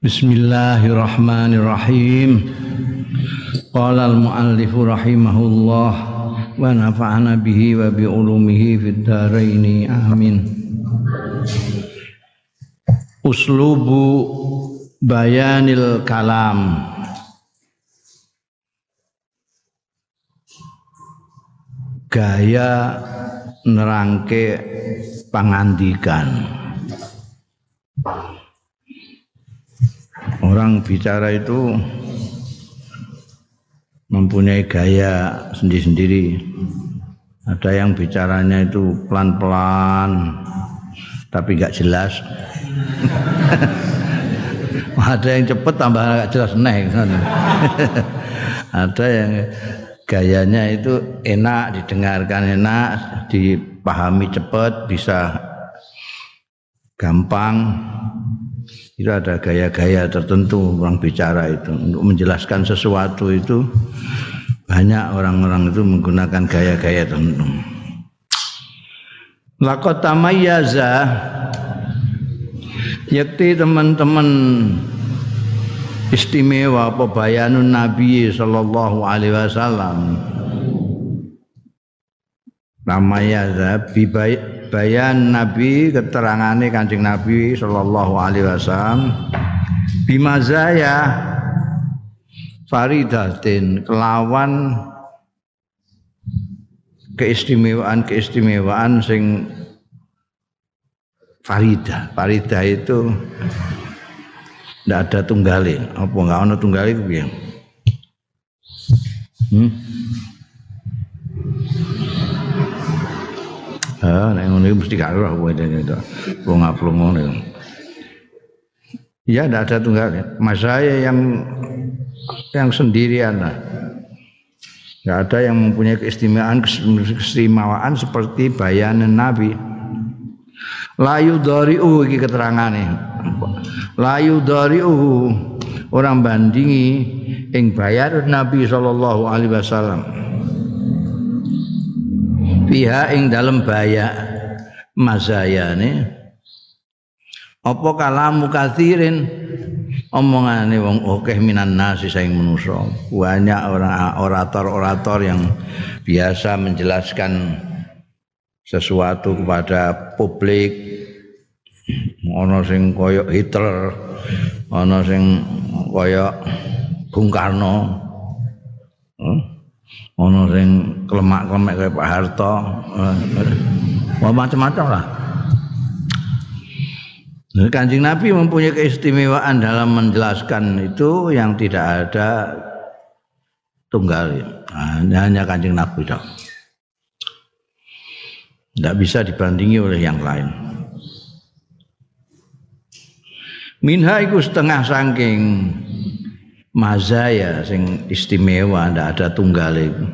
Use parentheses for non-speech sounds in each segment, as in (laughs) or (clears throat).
Bismillahirrahmanirrahim. Qala al-muallif rahimahullah wa nafa'ana bihi wa bi ulumihi fid dharain amin. Uslubu bayanil kalam. Gaya nerangke pangandikan. Orang bicara itu mempunyai gaya sendiri-sendiri. Ada yang bicaranya itu pelan-pelan, tapi nggak jelas. (laughs) Ada yang cepet tambah nggak jelas neh. (laughs) Ada yang gayanya itu enak didengarkan enak, dipahami cepat, bisa gampang. Itu ada gaya-gaya tertentu orang bicara itu untuk menjelaskan sesuatu itu banyak orang-orang itu menggunakan gaya-gaya tertentu. Laqad tamayyaza yakti teman-teman istimewa apa bayanun Nabi sallallahu alaihi wasallam namanya bi bayan Nabi keterangane Kanjeng Nabi sallallahu alaihi wasallam bimazaya faridatin kelawan keistimewaan-keistimewaan sing farida. Farida itu ndak ada tunggale. Apa enggak ana tunggale? Hmm? Nek ngono mesti gak ora kowe itu. Ngono. Ya tidak ada tunggal. Mas saya yang yang sendirian lah. Tidak ada yang mempunyai keistimewaan keistimewaan seperti bayanan Nabi. Layu dariu iki keterangane. Layu dariu orang bandingi ing bayar Nabi sallallahu alaihi wasallam. Piha ing dalam baya mazayane. Apa kalamu kathirin? Omongane wong akeh minan nasi saing manusa banyak orang orator-orator yang biasa menjelaskan sesuatu kepada publik. Ana sing kaya Hitler ana sing kaya Bung Karno ana sing klemak-klemek kaya Pak Harto macam-macam lah Kanjeng Nabi mempunyai keistimewaan dalam menjelaskan itu yang tidak ada tunggal. Nah, hanya Kanjeng Nabi dong. Tidak bisa dibandingi oleh yang lain. Minha iku setengah saking mazaya sing istimewa ndak ada tunggal itu.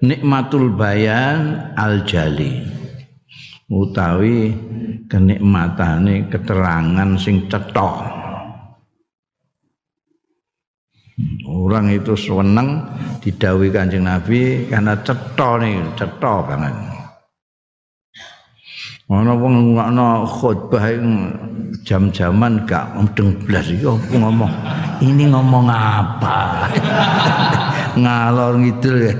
Nikmatul bayan al jali. Utawi kenikmatane keterangan sing cetok. Orang itu seneng didawi Kanjeng Nabi karena cetok nih, cetok banget. Ana wong ngono khutbah jam-jaman gak mudeng blas iki ngomong. Ini ngomong apa? (laughs) Ngalor ngidul.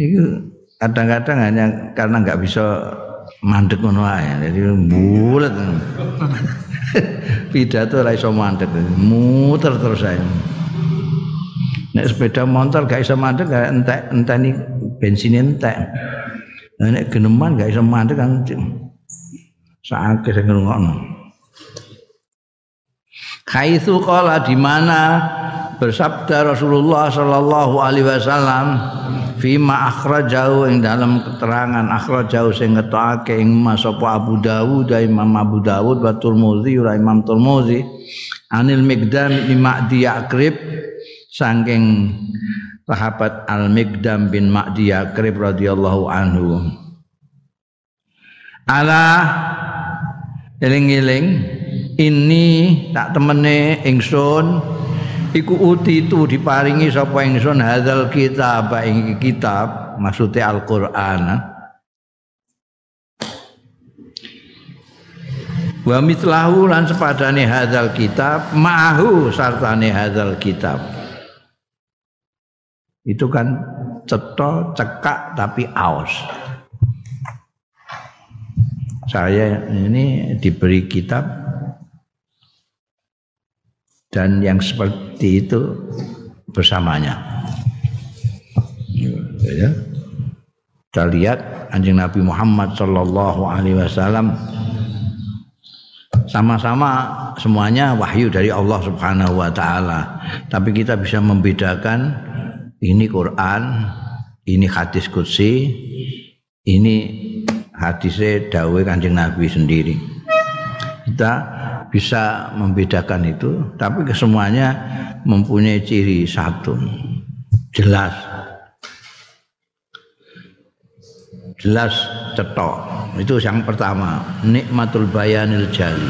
Itu kadang-kadang hanya karena nggak bisa mandek ngono ae. Jadi bulet. (laughs) Pidato ora iso mandek, muter terus ae. Nek sepeda motor gak iso mandek gak entek enteni bensin entek. Nek geneman gak iso mandek kan sakit sing ngrungokno. Kaitsu qala di mana bersabda Rasulullah sallallahu alaihi wasallam fima akhrajahu ing dalam keterangan akhrajahu sing ngetokake ing Mas Abu Dawud Imam Abu Dawud wa Tirmidzi ora Imam Tirmidzi anil Miqdam bin Ma'di Yakrib saking sahabat Al-Mikdam bin Ma'di Yakrib radhiyallahu anhu. Ala eling-eling ini tak temene ingsun iku uti itu diparingi sapa ingsun hadzal kitab ing kitab maksudnya Al-Qur'an. Wa mitlahu lan sepadane hadzal kitab ma'ahu sartane hadzal kitab itu kan ceto cekak tapi aus. Saya ini diberi kitab. Dan yang seperti itu bersamanya. Ya. Kita lihat anjing Nabi Muhammad Shallallahu Alaihi Wasallam. Sama-sama semuanya wahyu dari Allah Subhanahu wa taala. Tapi kita bisa membedakan ini Quran, ini hadis qudsi, ini hadisnya dawe Kanjeng Nabi sendiri. Kita bisa membedakan itu, tapi kesemuanya mempunyai ciri satu. Jelas. Jelas cetok itu yang pertama nikmatul bayanil jali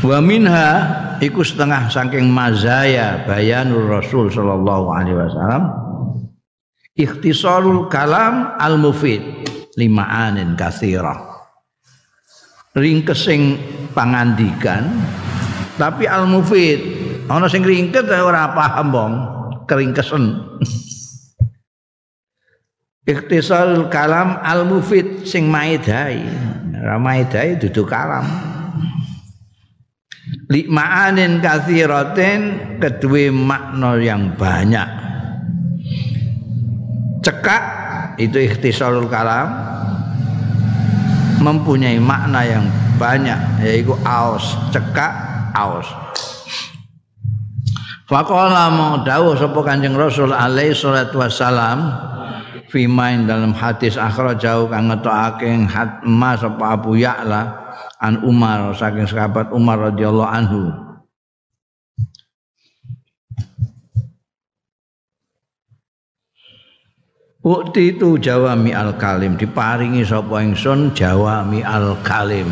wa minha iku setengah saking mazaya bayanul rasul sallallahu alaihi wasallam ikhtisarul kalam al mufid lima anin kathira ringkesing pangandikan tapi al mufid ana sing ringkes ora paham bong keringkesen (laughs) Ikhtisal kalam al mufid sing maidai. Ra maidai dudu kalam. Likmaanin kathiratin kedua makna yang banyak. Cekak itu ikhtisalul kalam mempunyai makna yang banyak yaitu aus cekak aus Faqala mau dawuh sapa Kanjeng Rasul alaihi salatu wassalam fimain dalam hadis jauh kang ngetokake hatma sapa Abu Ya'la an Umar saking sahabat Umar radhiyallahu anhu. Ukti itu jawami al kalim diparingi sapa ingsun jawami al kalim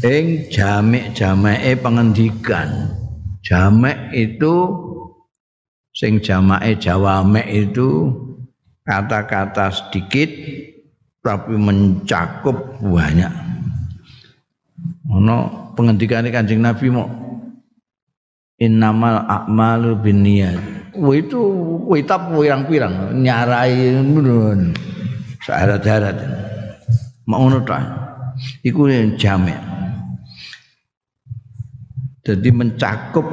ing jamek jameke pengendikan. Jamek itu sing jamake jawame itu kata-kata sedikit tapi mencakup banyak. Ono pengendikane Kanjeng Nabi mau innamal a'malu binniyat. Wah itu kitab pirang-pirang nyarai menurun syarat-syarat. Mau ngono ta. Iku jamek. Jadi mencakup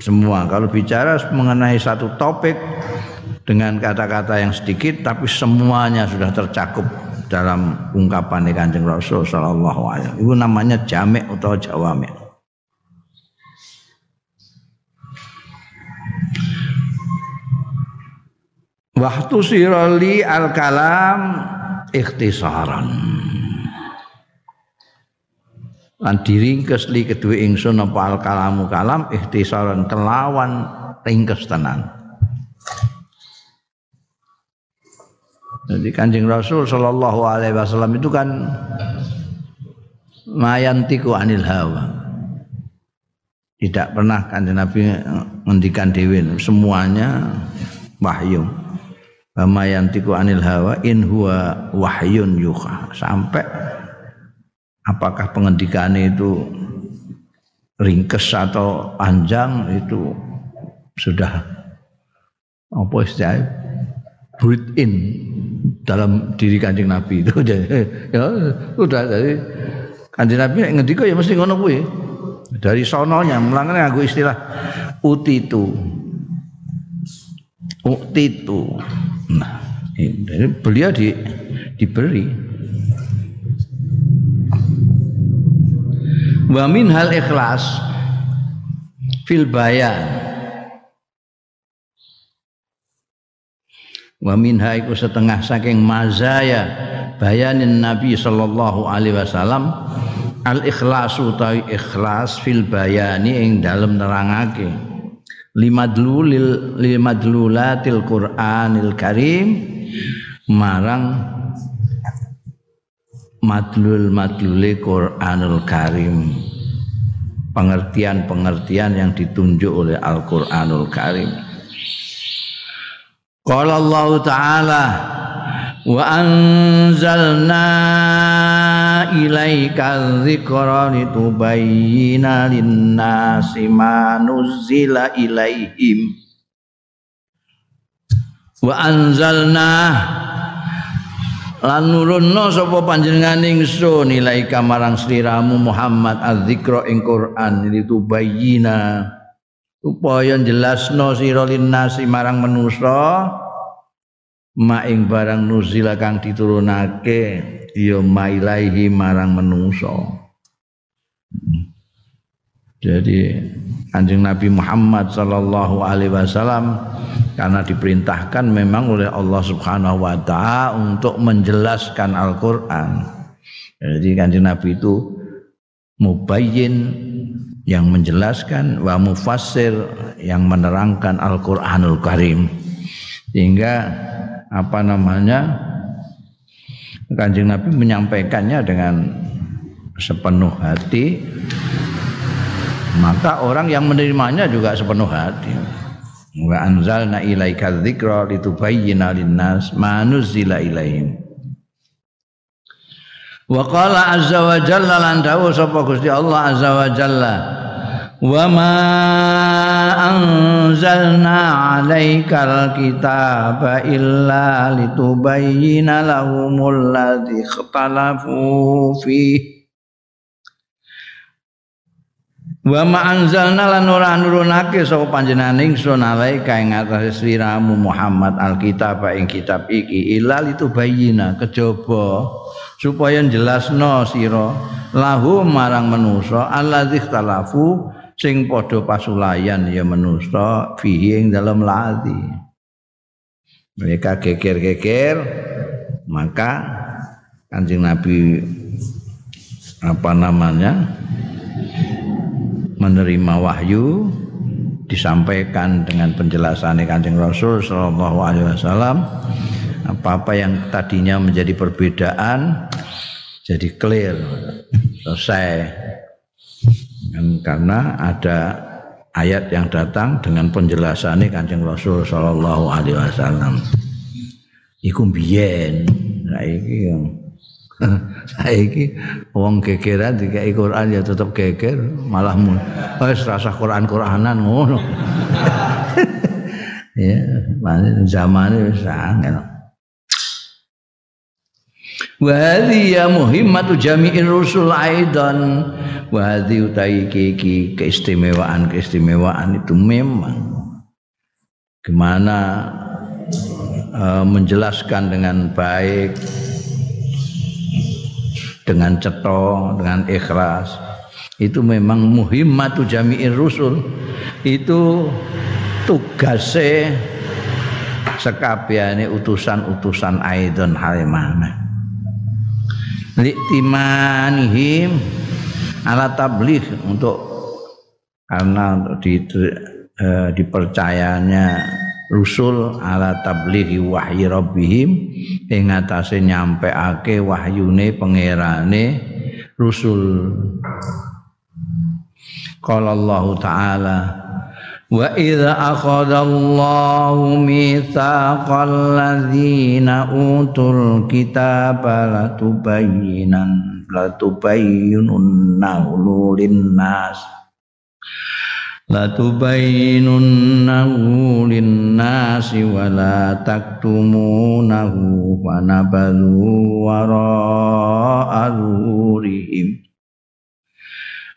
semua. Kalau bicara mengenai satu topik dengan kata-kata yang sedikit tapi semuanya sudah tercakup dalam ungkapan Kanjeng Rasul sallallahu alaihi Itu namanya jamek atau jawamek. Waktu sirali al kalam ikhtisaran. Lan diringkes li kedua ingsun apa al kalamu kalam ikhtisaran kelawan ringkes tenan. Jadi Kanjeng Rasul Shallallahu alaihi wasallam itu kan mayantiku anil hawa. Tidak pernah Kanjeng Nabi ngendikan dewi semuanya wahyu. Mayantiku anil hawa in huwa wahyun yuha. Sampai apakah pengendikan itu ringkes atau panjang itu sudah apa istilahnya breathe in dalam diri kanjeng Nabi. (laughs) Itu ya udah dari kanjeng Nabi ngendika ya mesti ngono kuwi. Dari sononya mulangane nganggo istilah utitu. Utitu. Nah ini beliau di diberi. Wa min hal ikhlas fil bayan wa minha iku setengah saking mazaya bayanin Nabi sallallahu alaihi wasallam. Al ikhlasu tawi ikhlas fil bayani ing dalem nerangake. Limadlulil limadlulatil Qur'anil Karim. Marang madlul madlule Qur'anul Karim. Pengertian-pengertian yang ditunjuk oleh Al-Qur'anul Karim Qala Allah Ta'ala wa anzalna ilaika dzikra litubayyana lin-nasi ma nuzila ilaihim. Wa anzalna lan nurunno sapa panjenengan ingsun ilaika marang sliramu Muhammad adzikra ing Quran litubayyana supaya jelasno sira lin-nasi marang manusa maing barang nuzila kang diturunake ya mailaihi marang menungso jadi Anjing Nabi Muhammad sallallahu alaihi wasallam karena diperintahkan memang oleh Allah Subhanahu wa taala untuk menjelaskan Al-Qur'an. Jadi Kanjeng Nabi itu mubayyin yang menjelaskan wa mufassir yang menerangkan Al-Qur'anul Karim. Sehingga apa namanya kanjeng Nabi menyampaikannya dengan sepenuh hati. Maka orang yang menerimanya juga sepenuh hati. Wa anzalna ilaika dzikra litubayyana linnas ma nuzila ilaihim. Wa qala azza wa jalla lan sapa Gusti Allah azza wa jalla وما أنزلنا عليك الكتاب إلا لتبين لهم الذي اختلفوا فيه Wa ma anzalna lan ora nurunake sapa panjenengan ingsun alaika ing atase sliramu Muhammad alkitab ing kitab iki illa litubayyina kejaba supaya jelasno sira lahu marang manusa alladzi ikhtalafu sing padha pasulayan ya manusa fihi ing dalam lati. Mereka geger-geger maka kanjeng Nabi apa namanya menerima wahyu disampaikan dengan penjelasan kanjeng Rasul Shallallahu Alaihi Wasallam apa-apa yang tadinya menjadi perbedaan jadi clear selesai karena ada ayat yang datang dengan penjelasannya kanjeng Rasul Shallallahu Alaihi Wasallam. Iku biyen, saiki (laughs) saiki wong gegeran dikai Quran ya tetap geger, malah wis rasa Quran-Quranan ngono. (laughs) ya, zaman wis angel. Wa hadhihi muhimmatu jami'ir rusul aidan Wahdi utai kiki keistimewaan keistimewaan itu memang gimana uh, menjelaskan dengan baik dengan ceto dengan ikhlas itu memang muhimmatu jami'ir rusul. Itu tugasnya sekabiane utusan-utusan aidon halimana liktimanihim alat tabligh untuk karena di, eh, dipercayanya rusul ala tablighi wahyi rabbihim ing atase nyampeake wahyune pangerane rusul. Qala Allah taala wa idza akhadha Allahu mitsaqal ladzina utul kitaba latubayyinan latubayyinunnahu linnas. Latubayyinunnahu linnasi wa la taktumunahu fanabadhu wara'a zuhurihim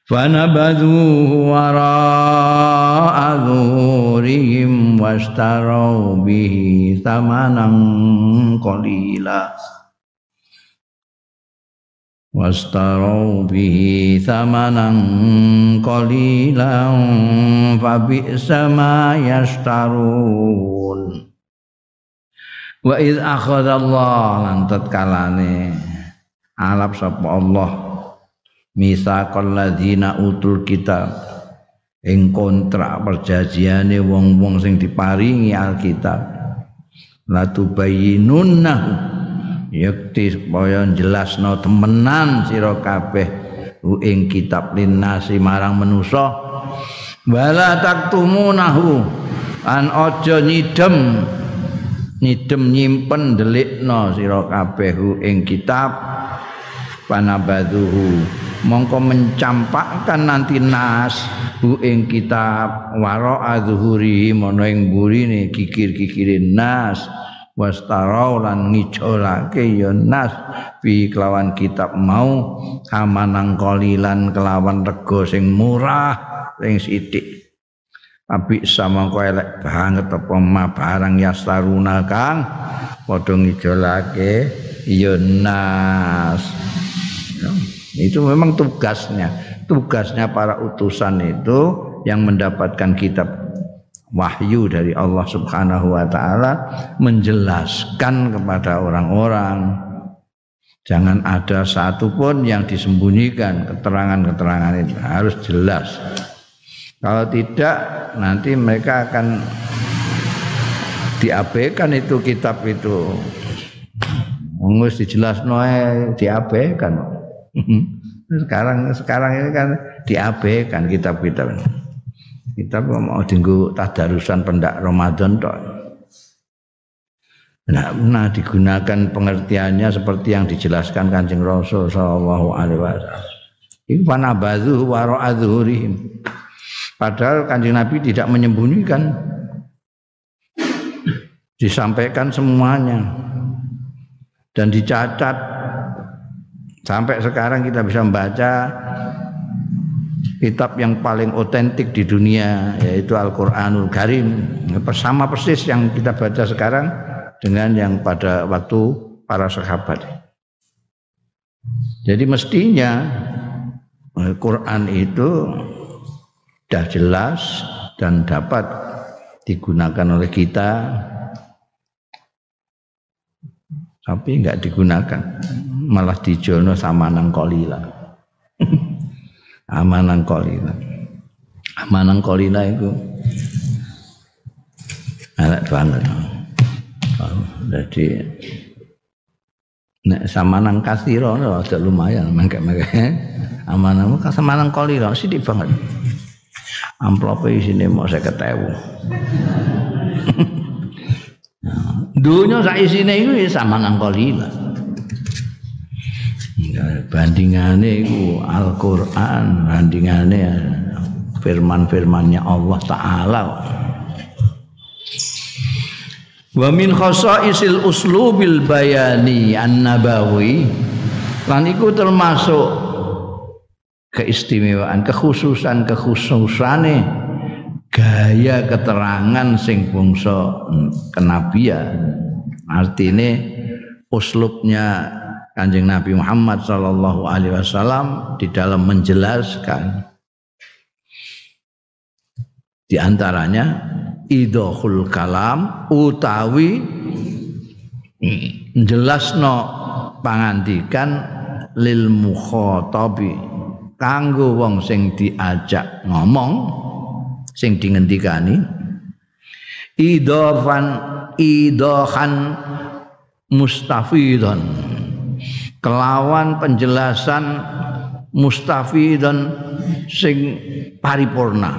fanabadhuhu wara'a zuhurihim wastarau bihi thamanan qalila wastarau bihi samanan qalilan fa bi sama yastarun wa id akhadha Allah lan tatkalane alap sapa Allah. Misaqal ladzina utul kitab. Ing kontrak perjanjiane wong-wong sing diparingi alkitab. La tubayyinunnahu yakti supaya jelasno temenan sira kabeh ing kitab linasi marang manusa wala taktumunahu an aja nyidem nyidem nyimpen delikno sira kabeh ing kitab panabadhuhu. Mongko mencampakkan nanti nas bu ing kitab waro adzuhuri mono ing burine kikir-kikirin nas wastarau lan ngijolake ya nas bi kelawan kitab mau amanang kolilan kelawan rego sing murah sing sithik. Tapi sama kau elek banget apa ma barang yastaruna kang? Padha ngijolake ya nas. Itu memang tugasnya. Tugasnya para utusan itu yang mendapatkan kitab wahyu dari Allah Subhanahu wa taala menjelaskan kepada orang-orang jangan ada satupun yang disembunyikan keterangan-keterangan itu harus jelas. Kalau tidak nanti mereka akan diabaikan itu kitab itu. Mengus dijelas noe diabaikan. (laughs) sekarang sekarang ini kan diabaikan kitab-kitab kita mau dinggo tadarusan pendak Ramadan toh Nah, nah digunakan pengertiannya seperti yang dijelaskan Kanjeng Rasul sallallahu alaihi wasallam. Iku panabadhu waro adhurihim. Padahal Kanjeng Nabi tidak menyembunyikan. Disampaikan semuanya. Dan dicatat Sampai sekarang kita bisa membaca kitab yang paling otentik di dunia yaitu Al-Qur'anul Karim. Sama persis yang kita baca sekarang dengan yang pada waktu para sahabat. Jadi mestinya Al-Qur'an itu sudah jelas dan dapat digunakan oleh kita tapi enggak digunakan malah dijono sama nang kolila amanang kolina. Amanang kolina itu enak banget oh, jadi nek sama nang kasiro ada lumayan mengke mengke amanang muka samanang kolina sedih banget. Amplopnya di sini mau saya ketemu dunia saya sini itu sama kolina. Bandingane iku Al-Qur'an, bandingane firman-firmannya Allah taala. Wa min khasaisil uslubil bayani an-nabawi lan iku termasuk keistimewaan, kekhususan kekhususane gaya keterangan sing bangsa kenabian artinya uslubnya Kanjeng Nabi Muhammad sallallahu alaihi wasallam di dalam menjelaskan di antaranya idhul kalam utawi jelasno pangandikan lil mukhatabi kanggo wong sing diajak ngomong sing dingendikani idofan idohan mustafidon kelawan penjelasan mustafidon sing paripurna.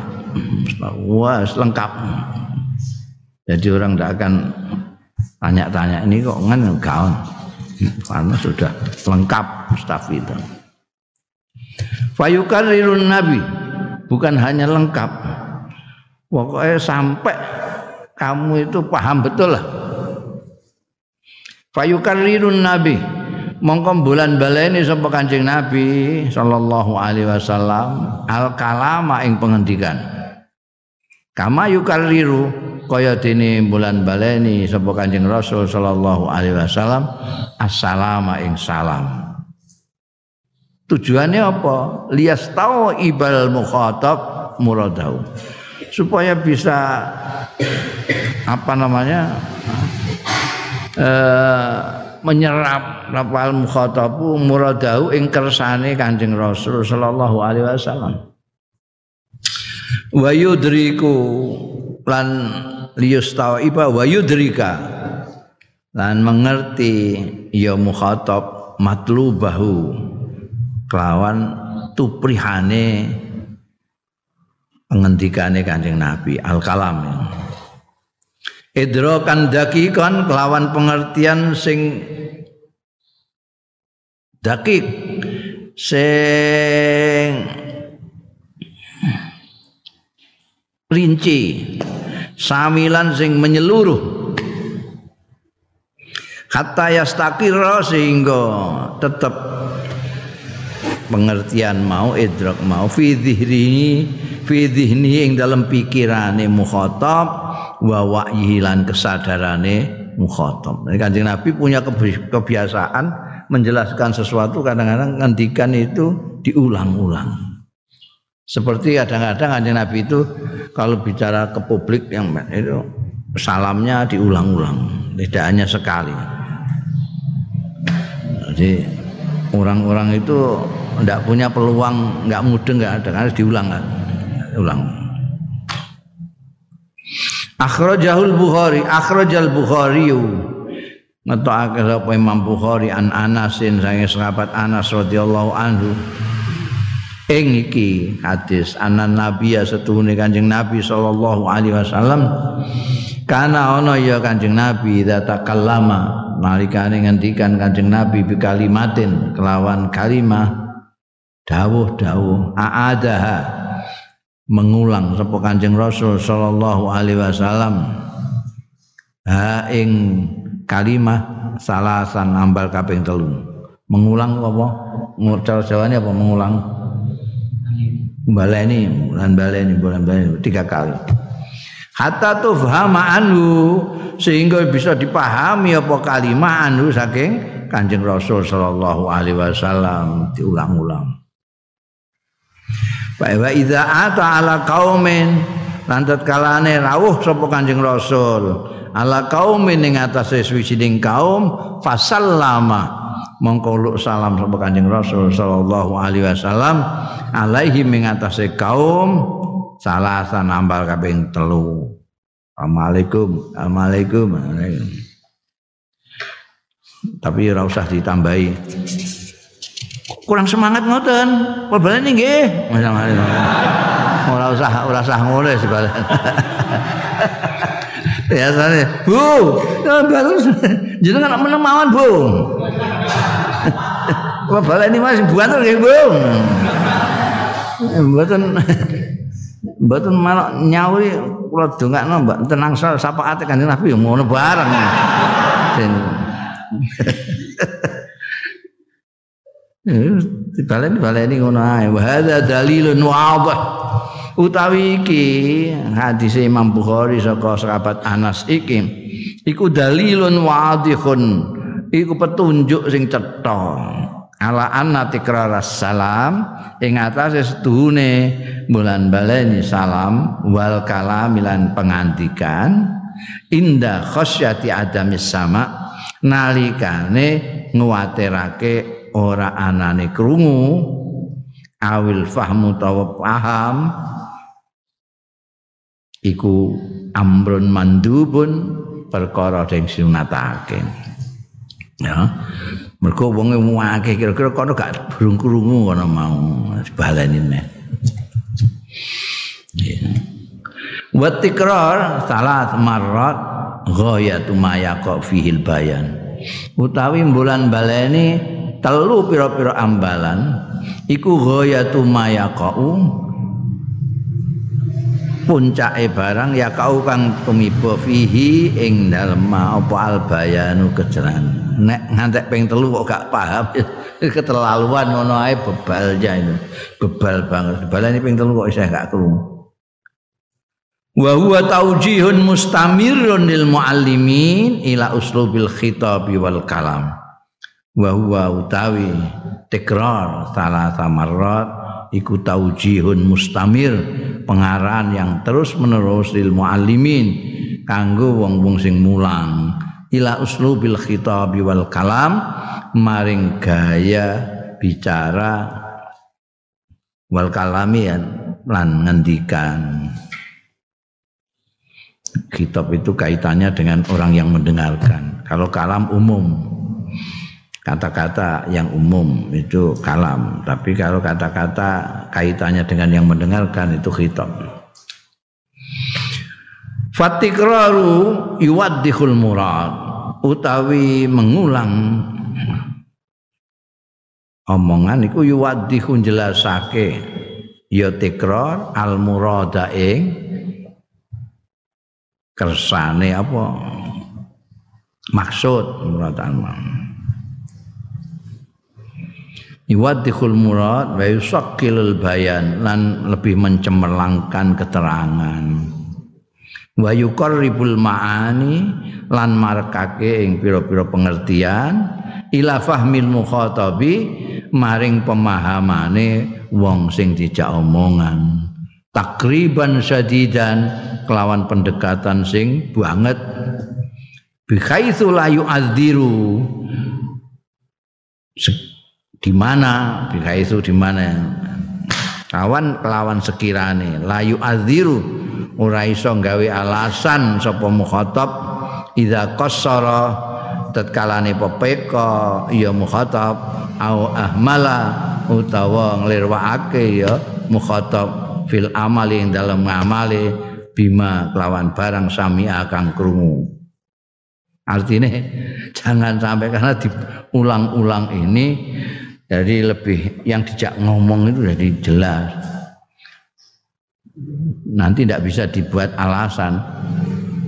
Wah lengkap. Jadi orang tidak akan tanya-tanya ini kok ngan kawan karena sudah lengkap mustafidon fayukarirun nabi bukan hanya lengkap. Pokoknya sampai kamu itu paham betul lah. Fayukarrirun Nabi mongko bulan baleni sapa Kanjeng Nabi sallallahu alaihi wasallam al kalama ing pengendikan. Kama yukarriru kaya dene bulan baleni sapa Kanjeng Rasul sallallahu alaihi wasallam assalamu ing salam. Tujuannya apa? Lias tau ibal mukhatab muradau supaya bisa apa namanya eh, menyerap rapal mukhatabu muradahu ing kersane Kanjeng Rasul sallallahu alaihi wasallam. wa yudriku lan liyustaiba wa yudrika lan mengerti ya mukhatab matlubahu kelawan tuprihane pengendikane Kanjeng Nabi al kalam idrokan dakikan kelawan pengertian sing dakik. Sing rinci. Samilan sing menyeluruh. Hatta yastakira sehingga tetap pengertian mau idrak mau. Fi dhihni fi dhihni ing dalam pikirane mukhatab wa wa'yihi lan kesadarane mukhatab. Kanjeng Nabi punya kebiasaan menjelaskan sesuatu kadang-kadang ngendikan itu diulang-ulang. Seperti kadang-kadang kanjeng Nabi itu kalau bicara ke publik yang itu salamnya diulang-ulang, tidak hanya sekali. Jadi orang-orang itu tidak punya peluang, nggak mudeng, nggak ada, harus diulang kan, ulang. Akhrajahul Bukhari, akhrajal Bukhari ngetokake sapa Imam Bukhari an Anasin sange sahabat Anas radhiyallahu anhu. Ing iki hadis anan nabi ya setuhune kanjeng nabi sallallahu alaihi wasallam. Kana ana ya kanjeng nabi data kalama nalikane ngendikan kanjeng nabi bi kalimatin kelawan kalimah. Dawuh-dawuh aadaha mengulang sapa kanjeng rasul sallallahu alaihi wasallam. Ha ing kalimah salasan ambal kaping telu. Mengulang apa? Ngucal jawane apa mengulang? Baleni bulan baleni bulan baleni tiga kali. Hatta tufhama anhu sehingga bisa dipahami apa kalimat anhu saking Kanjeng Rasul sallallahu alaihi wasallam. Diulang-ulang wa idza ata ala qaumin lantat kalane rawuh sapa Kanjeng Rasul. Ala qaumin ing atase suwijining kaum fasallama. Mongko salam sapa Kanjeng Rasul sallallahu alaihi wasallam alaihi mengatasi kaum salasa nambal kaping telu. Assalamualaikum Assalamualaikum. Tapi ora usah ditambahi kurang semangat ngoten. Ini nggih. Ora usah ora usah ngono sebalen (laughs) biasanya bu baru jenengan meneng mawon bu. (laughs) Wah ini masih buat nggih, Bung. (laughs) Mboten mboten malah nyauri kula dongakno Mbak. Tenang sapa ate Kanjeng Nabi ya ngono bareng. Dibaleni baleni ngono ae. Wa dalilun wadhih. Utawi iki hadis Imam Bukhari saka sahabat Anas iki iku dalilun wadhihun. Iku petunjuk sing cetha ala anna tikrar salam ing atase setuhune bulan baleni salam wal kalamilan pengantikan inda khasyati adamis sama nalikane nguwatirake ora anane krungu awil fahmu tawa paham iku amrun mandubun perkara sing sunatake ya Mergo wonge akeh kira-kira kono gak burung krungu kono mau baleni neh. Wa tikrar salat marrat ghayatu ma yaqa fihil bayan. Utawi bulan baleni telu pira-pira ambalan iku ghayatu ma yaqau. Puncake barang ya kau kang tumiba fihi ing dalem apa albayanu kejeran nek ngantek ping telu kok gak paham (laughs) keterlaluan ngono ae bebalnya itu bebal banget. Balane ping telu kok isih gak krungu. Wa huwa taujihun mustamirun lil muallimin ila uslubil khitab wal kalam wa huwa utawi tikrar salah samarrat iku taujihun mustamir pengarahan yang terus menerus lil muallimin kanggo wong-wong sing mulang. Ila uslubil khitab wal kalam maring gaya bicara wal kalamian lan ngendikan. Kitab itu kaitannya dengan orang yang mendengarkan. Kalau kalam umum kata-kata yang umum itu kalam. Tapi kalau kata-kata kaitannya dengan yang mendengarkan itu kitab Fatikraru yuwaddihul murad utawi mengulang. Omongan iku yuwaddihu jelasake ya tikrar al murada ing kersane apa? Maksud murad al Iwaddihul murad wa yusaqqilul bayan lan lebih mencemerlangkan keterangan. Wa yuqarribul ma'ani lan marekake ing pira-pira pengertian ila fahmil mukhatabi maring pemahamane wong sing dijak omongan. Takriban sadidan kelawan pendekatan sing banget. Bi khaitsu la yu'adziru di mana? Bi khaitsu di mana? Kawan kelawan sekirane. La yu'adziru. Ora iso gawe alasan sapa mukhatab. Idza qassara tatkalane pepeka ya mukhatab. Au ahmala utawa nglirwakake ya mukhatab. Fil amali ing dalam ngamale bima kelawan barang sami akan krungu. Artinya (laughs) jangan sampai karena diulang-ulang ini jadi lebih yang dijak ngomong itu jadi jelas. Nanti tidak bisa dibuat alasan.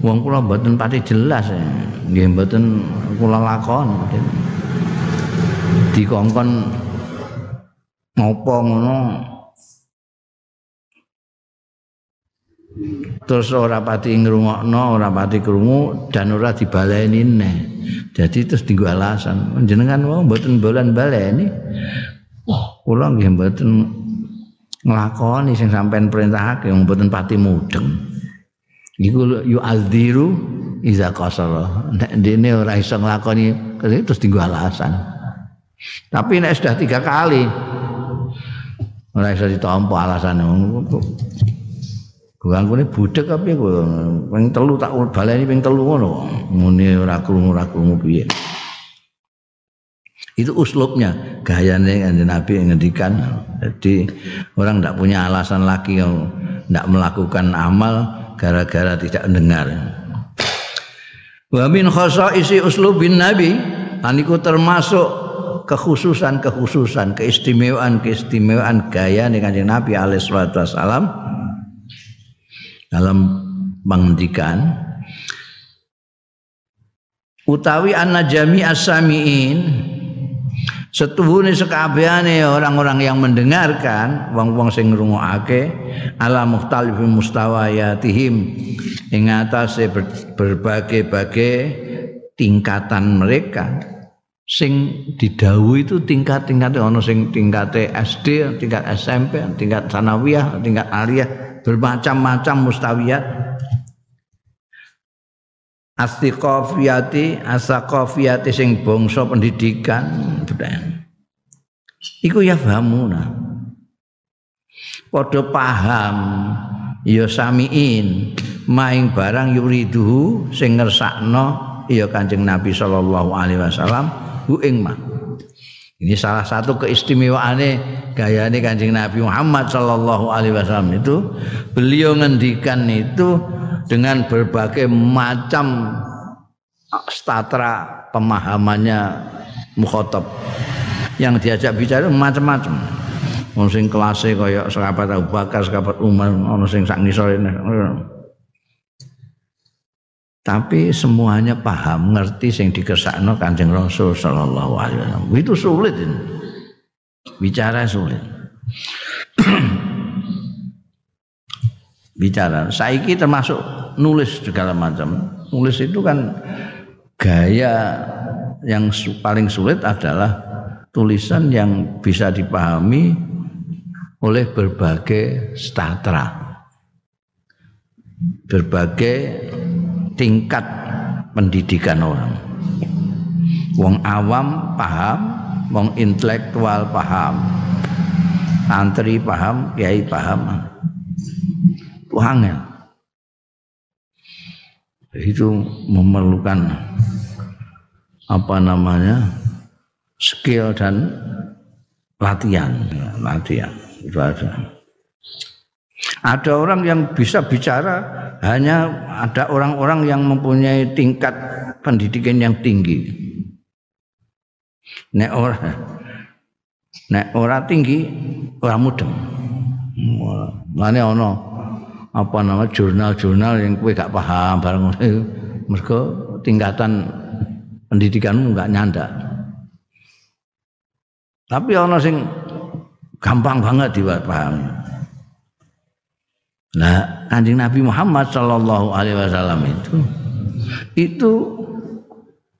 Wong kula mboten pati jelas ya. nggih mboten kula lakon dikongkon ngopo ngono terus ora pati ngrungokno ora pati krungu dan ora dibaleni neh jadi terus dienggo alasan jenengan wong mboten bolan baleni kula nggih mboten nglakoni sing sampean perintahake mboten pati mudeng. Iku yu'adziru iza qasara. Nek dene ora iso nglakoni terus dienggo alasan. Tapi nek sudah tiga kali ora iso ditampa alasane. Ganggu ini budek apa ya? Peng telu tak baleni peng telu ngono. Muni ora ora krungu piye. Itu uslubnya, gayanya yang Nabi ngendikan. Jadi orang tidak punya alasan lagi yang tidak melakukan amal gara-gara tidak mendengar. Wa min isi uslubin Nabi, aniku termasuk kekhususan-kekhususan, keistimewaan-keistimewaan gaya dengan Nabi alaihi wasallam dalam menghentikan utawi anna jami as-samiin setuhune sekabehane orang-orang yang mendengarkan wong-wong sing ngrungokake ala mukhtalif mustawayatihim ing atase berbagai-bagai tingkatan mereka. Sing didhawuhi itu tingkat-tingkat ana sing tingkate SD, tingkat SMP, tingkat sanawiyah, tingkat aliyah, bermacam-macam mustawiyat. astiqafiyati asaqafiyati sing bangsa pendidikan iku ya famuna padha paham ya samiin. Maing barang yuridu sing ngersakno ya Kanjeng Nabi sallallahu alaihi wasallam hu ing ma ini salah satu keistimewaannya gayane Kanjeng Nabi Muhammad sallallahu alaihi wasallam. Itu beliau ngendikan itu dengan berbagai macam statra pemahamannya mukhotob yang diajak bicara macam-macam. Ono sing kelase kaya sahabat Abu Bakar, sahabat Umar, ono sing sak ngisor tapi semuanya paham ngerti sing dikersakno Kanjeng Rasul sallallahu alaihi wasallam itu sulit ini. bicara sulit bicara. Saiki termasuk nulis segala macam. Nulis itu kan gaya yang paling sulit adalah tulisan yang bisa dipahami oleh berbagai statra. Berbagai tingkat pendidikan orang. Wong awam paham, wong intelektual paham, antri paham, kiai paham. Angel. Itu memerlukan apa namanya skill dan latihan. Latihan itu ada ada orang yang bisa bicara hanya ada orang-orang yang mempunyai tingkat pendidikan yang tinggi nek ora nek ora tinggi ora mudeng Mane ana apa nama jurnal-jurnal yang kowe gak paham bareng mergo tingkatan pendidikanmu enggak nyanda. Tapi ana sing gampang banget dipahami. Nah, Kanjeng Nabi Muhammad sallallahu alaihi wasallam itu itu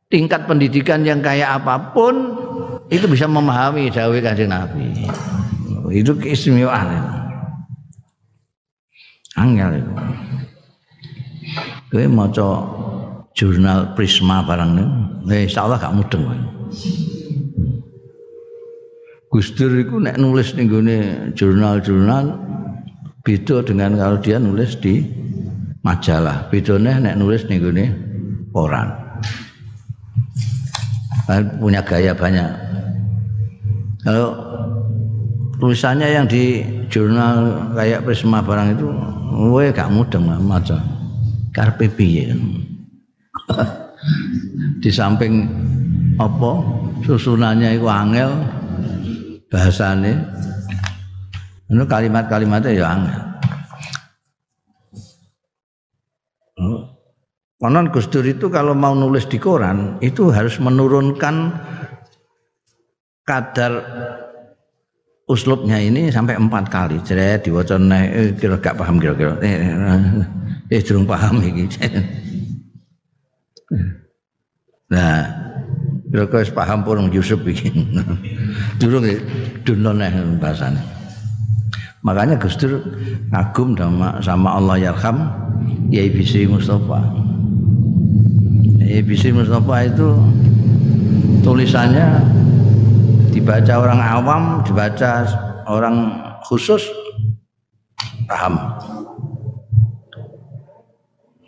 tingkat pendidikan yang kayak apa pun itu bisa memahami dawai Kanjeng Nabi. Itu keistimewaan. Angel itu. Kowe maca jurnal Prisma barang ini, insyaallah gak mudeng. Gus Dur itu nek nulis ning jurnal-jurnal beda dengan kalau dia nulis di majalah. Bedanya nek nulis ning koran. Kan punya gaya banyak. Kalau tulisannya yang di jurnal kayak Prisma barang itu Kowe gak mudeng maca. Karepe piye? (laughs) Di samping apa susunannya itu angel bahasane itu kalimat-kalimatnya ya angel. Konon Gus Dur itu kalau mau nulis di koran itu harus menurunkan kadar uslubnya ini sampai empat kali. Jadi diwaca eh, kira gak paham kira-kira. Eh, eh, eh durung paham iki. nah, kira-kira paham pun Yusuf iki. durung dunon neh bahasane. Makanya Gus Dur kagum sama, sama Allah Yarham Yai Bisri Mustafa. Yai Bisri Mustafa itu tulisannya dibaca orang awam, dibaca orang khusus paham.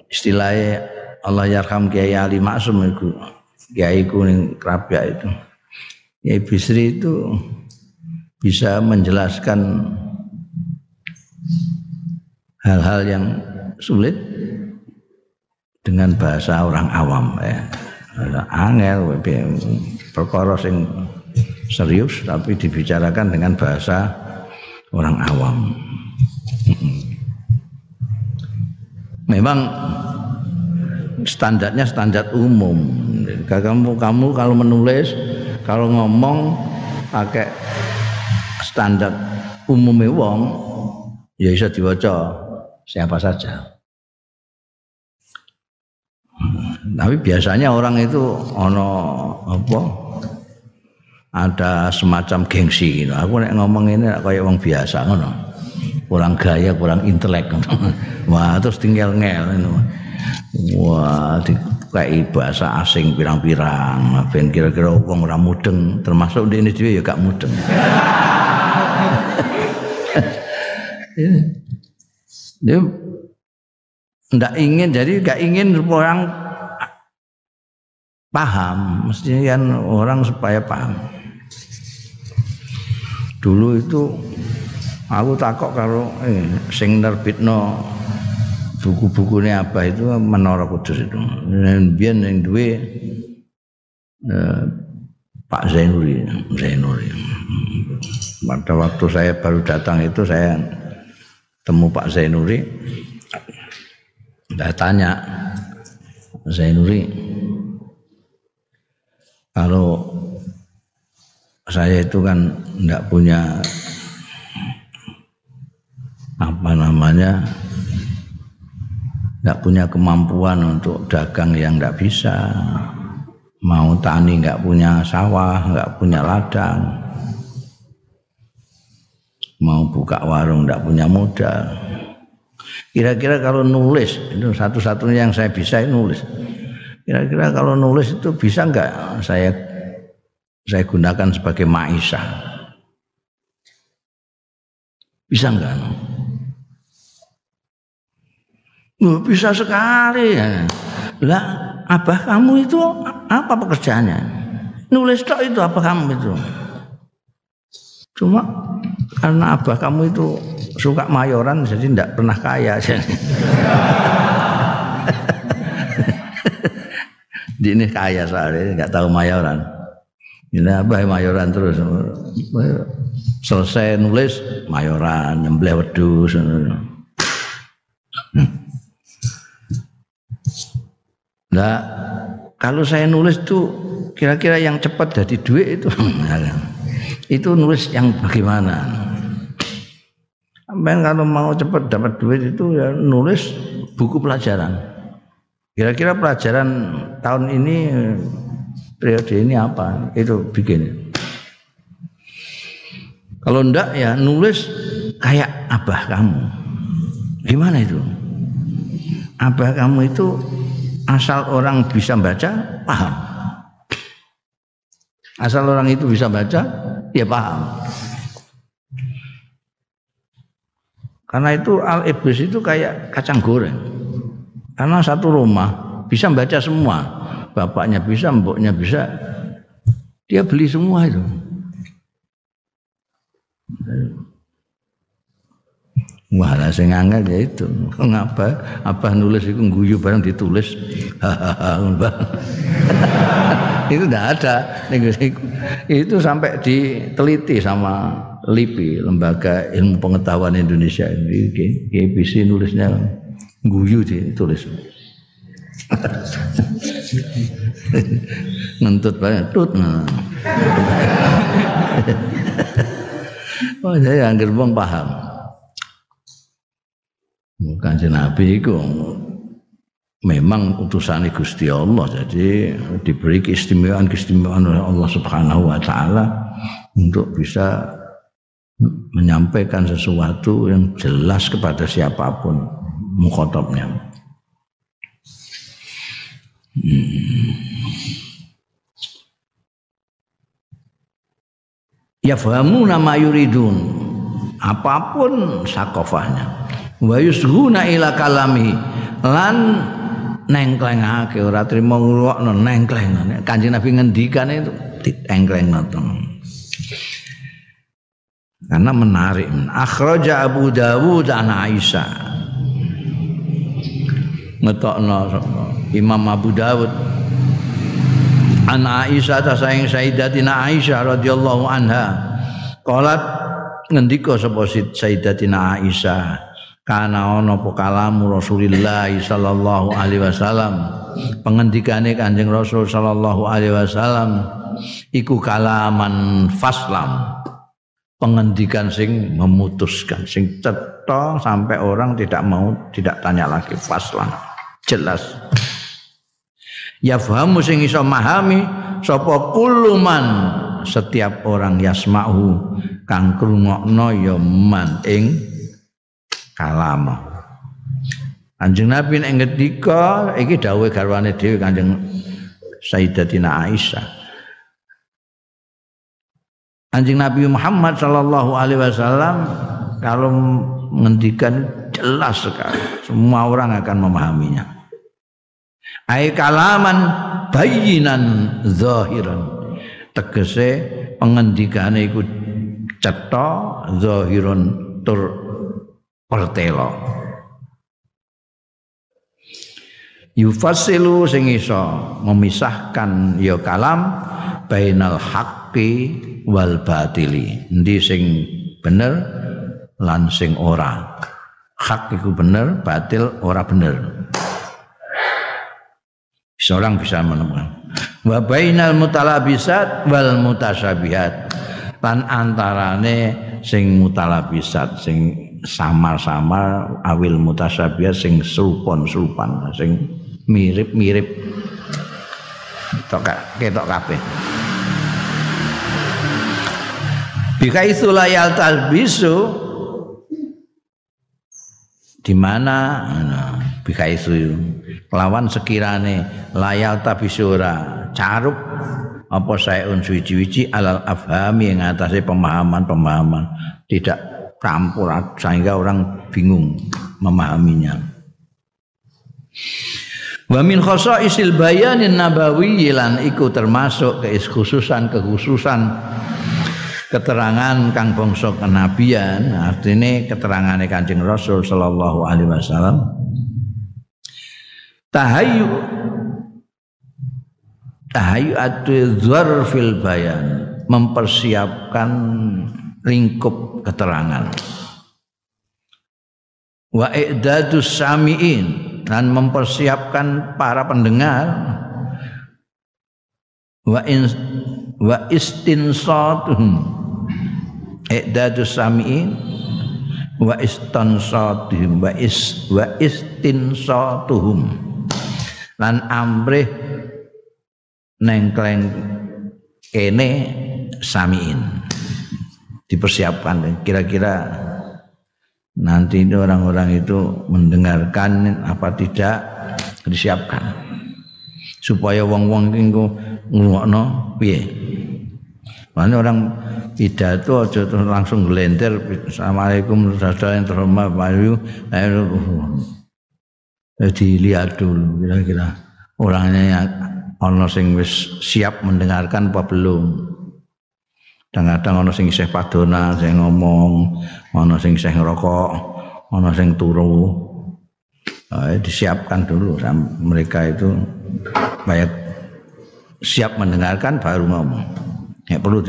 Istilahnya Allah yarham Kiai Ali Maksum itu, Kiai kuning kerapia itu. Kiai Bisri itu bisa menjelaskan hal-hal yang sulit dengan bahasa orang awam ya. Angel perkara sing serius tapi dibicarakan dengan bahasa orang awam. Memang standarnya standar umum. Kamu kamu kalau menulis, kalau ngomong pakai standar umum wong ya bisa diwaca siapa saja. Tapi biasanya orang itu ono apa ada semacam gengsi gitu. Aku nek ngomong ini kayak orang biasa ngono. Kurang gaya, kurang intelek (laughs) Wah, terus tinggal ngel ngono. Wah, kayak bahasa asing pirang-pirang. Ben kira-kira wong ora mudeng, termasuk di ini juga ya gak mudeng. (laughs) Dia ndak ingin jadi gak ingin orang paham mestinya kan orang supaya paham dulu itu aku takok kalau eh, sing nerbitno buku-bukunya apa itu Menara Kudus itu. Biar yang dua eh, Pak Zainuri, Zainuri. Pada waktu saya baru datang itu saya temu Pak Zainuri, saya tanya Zainuri, kalau saya itu kan tidak punya apa namanya tidak punya kemampuan untuk dagang yang tidak bisa mau tani nggak punya sawah nggak punya ladang mau buka warung nggak punya modal kira-kira kalau nulis itu satu-satunya yang saya bisa nulis kira-kira kalau nulis itu bisa nggak saya saya gunakan sebagai maisha. Bisa enggak? Oh, bisa sekali. Lah, abah kamu itu apa pekerjaannya? Nulis tok itu apa kamu itu? Cuma karena abah kamu itu suka mayoran jadi tidak pernah kaya (laughs) Di ini kaya soalnya nggak tahu mayoran. Ini apa mayoran terus selesai nulis mayoran nyembelih wedus. Nah, kalau saya nulis tuh kira-kira yang cepat jadi duit itu (laughs) itu nulis yang bagaimana? Sampai kalau mau cepat dapat duit itu ya nulis buku pelajaran. Kira-kira pelajaran tahun ini periode ini apa? Itu bikin. Kalau ndak ya nulis kayak abah kamu. Gimana itu? Abah kamu itu asal orang bisa baca paham asal orang itu bisa baca ya paham karena itu al iblis itu kayak kacang goreng karena satu rumah bisa baca semua bapaknya bisa mboknya bisa dia beli semua itu Wah, lah sing angel ya itu. Ngapa? Apa nulis (laughs) itu guyu barang ditulis. itu tidak ada. Itu sampai diteliti sama LIPI, Lembaga Ilmu Pengetahuan Indonesia ini. GPC nulisnya guyu ditulis. (laughs) Ngentut banget, tut. Nah. (laughs) oh, saya anggere wong paham. Kanjeng Nabi itu memang utusan Gusti Allah jadi diberi keistimewaan-keistimewaan oleh Allah Subhanahu wa taala untuk bisa menyampaikan sesuatu yang jelas kepada siapa pun mukhatabnya. Hmm. Ya fahamu nama yuridun. Apa pun sakofahnya. Wa yusghuna ila kalami. Lan nengklengake ora trimo ngrungokno nengkleng kanjeng Nabi ngendikan itu ditengklengno karena menarik. Akhraja Abu Dawud an Aisyah. Ngetokno Imam Abu Dawud. An Aisyah ta sayang Sayyidatina Aisyah radhiyallahu anha. Qalat ngendika sapa Sayyidatina Aisyah? Kana ana apa kalamu Rasulillah sallallahu alaihi wasallam? Pengendikane Kanjeng Rasul sallallahu alaihi wasallam iku kalaman faslam pengendikan sing memutuskan sing cetha sampai orang tidak mau tidak tanya lagi faslan jelas ya fahamu sing iso memahami sapa kuluman setiap orang yasma'u kang krungokno ya man ing kalam. Kanjeng Nabi nek ngendika iki dawuhe garwane dhewe Kanjeng Sayyidatina Aisyah. Kanjeng Nabi Muhammad sallallahu alaihi wasallam kalau menghentikan jelas sekali semua orang akan memahaminya. Ai kalaman bayinan zahiran. Tegese pengendikane iku cetha zahiran tur pertelo yufasilu sing iso memisahkan ya kalam bainal haqqi wal batili. Endi sing bener lan sing ora? Hak iku bener batil ora bener? Seorang bisa menemukan. Wa bainal mutalabisat wal mutasyabihat. Lan antarane sing mutalabisat sing samar-samar awil mutasyabih sing serupon-serupan sing mirip-mirip. Ketok kabeh. Bika itu layal talbisu. Di mana? Bika itu lawan sekirane layal tabisura carup apa saya suci-wici alal afhami yang atasnya pemahaman-pemahaman. Tidak campur sehingga orang bingung memahaminya. Wa min isil bayanin nabawi lan iku termasuk kekhususan kekhususan keterangan kang bangsa kenabian artinya keterangane Kanjeng Rasul sallallahu alaihi wasallam. Tahayu tahayu atu fil bayan mempersiapkan lingkup keterangan. Wa i'dadus samiin dan mempersiapkan para pendengar. Wa in wa istinsatuhum i'dadus samiin wa istansatuhum wa is wa istinsatuhum. Lan amrih nengkleng kene samiin. Dipersiapkan kira-kira nanti itu orang-orang itu mendengarkan apa tidak disiapkan. Supaya wong-wong itu ngrungokno piye Mana orang pidato aja langsung gelender Assalamualaikum saudara yang terhormat Pak Yu dilihat dulu kira-kira orangnya yang ono sing wis siap mendengarkan apa belum. Kadang-kadang ana sing isih padona sing ngomong ana sing isih ngerokok ana sing turu. Nah, disiapkan dulu mereka itu baik siap mendengarkan baru ngomong ya perlu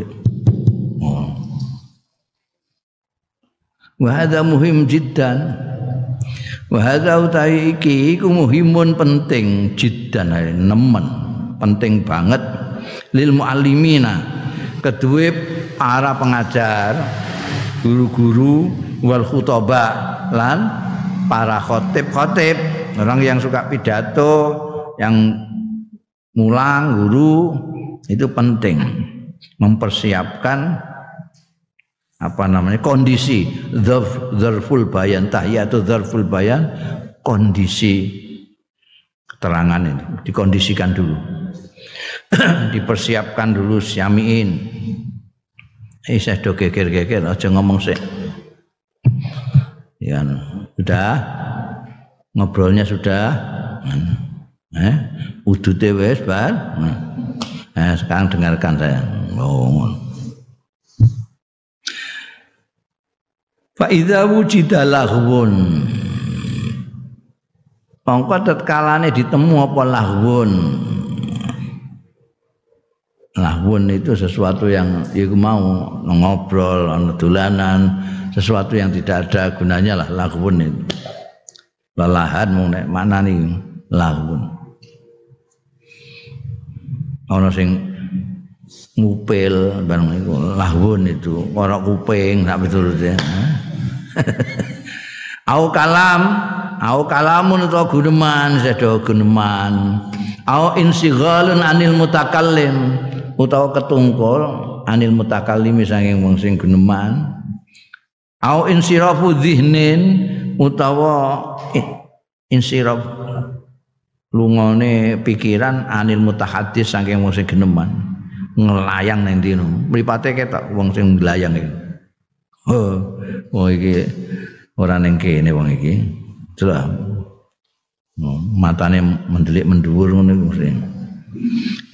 oh. Wahada muhim jiddan. Wahada utai iki iku muhimun penting jiddan nemen penting banget lil muallimina. Kedua para pengajar guru-guru wal khutoba lan para khotib-khotib orang yang suka pidato yang mulang guru itu penting mempersiapkan apa namanya kondisi dzarful bayan tahiyatu dzarful bayan kondisi keterangan ini dikondisikan dulu. (clears throat) Dipersiapkan dulu syamiin. Eh saya do geger-geger aja ngomong sih ya sudah? Ngobrolnya sudah? Eh? Udute wis bar eh sekarang dengarkan saya oh Fa idza wujida lahwun. Mongko tetkalane ditemu apa lahwun? Lahwun itu sesuatu yang ya mau ngobrol dolanan sesuatu yang tidak ada gunanya lah lahwun itu. Lelahan mau nek mana nih lahwun. Ono sing ngupil bareng itu lahwun itu orang kuping sak ya. (laughs) Au kalam au kalamun atau guneman sedo guneman. Au insighalun anil mutakallim utawa ketungkul anil mutakallimi saking wong sing geneman au insirafu dzihnin utawa insiraf lungone pikiran anil mutahaddis saking wong sing geneman ngelayang ning dino. Mripate ketok wong sing nglayang iki. Oh wong iki ora ning kene wong iki. Jelas oh, matane mendelik mendhuwur ngono mesti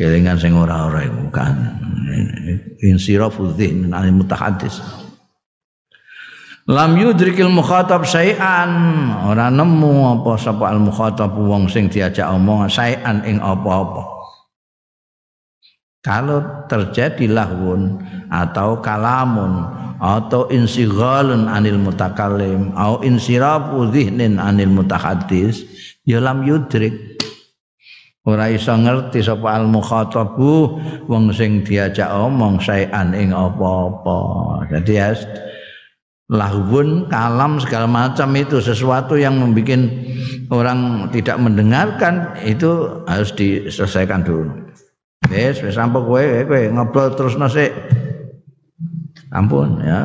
kelingan sing ora-ora iku kan. Insirafu dzihn al mutahaddis lam yudrikil mukhatab syai'an ora nemu apa sapa al mukhatab wong sing diajak omong syai'an ing apa-apa kalau terjadi lahwun atau kalamun atau insighalun anil mutakallim atau insirafu dzihnin anil mutahaddis ya lam yudrik. Ora iso ngerti sapa al mukhatabu wong sing diajak omong saean ing apa-apa. Jadi ya lahwun kalam segala macam itu sesuatu yang membuat orang tidak mendengarkan itu harus diselesaikan dulu wis wis sampe kowe kowe ngobrol terus nasi ampun ya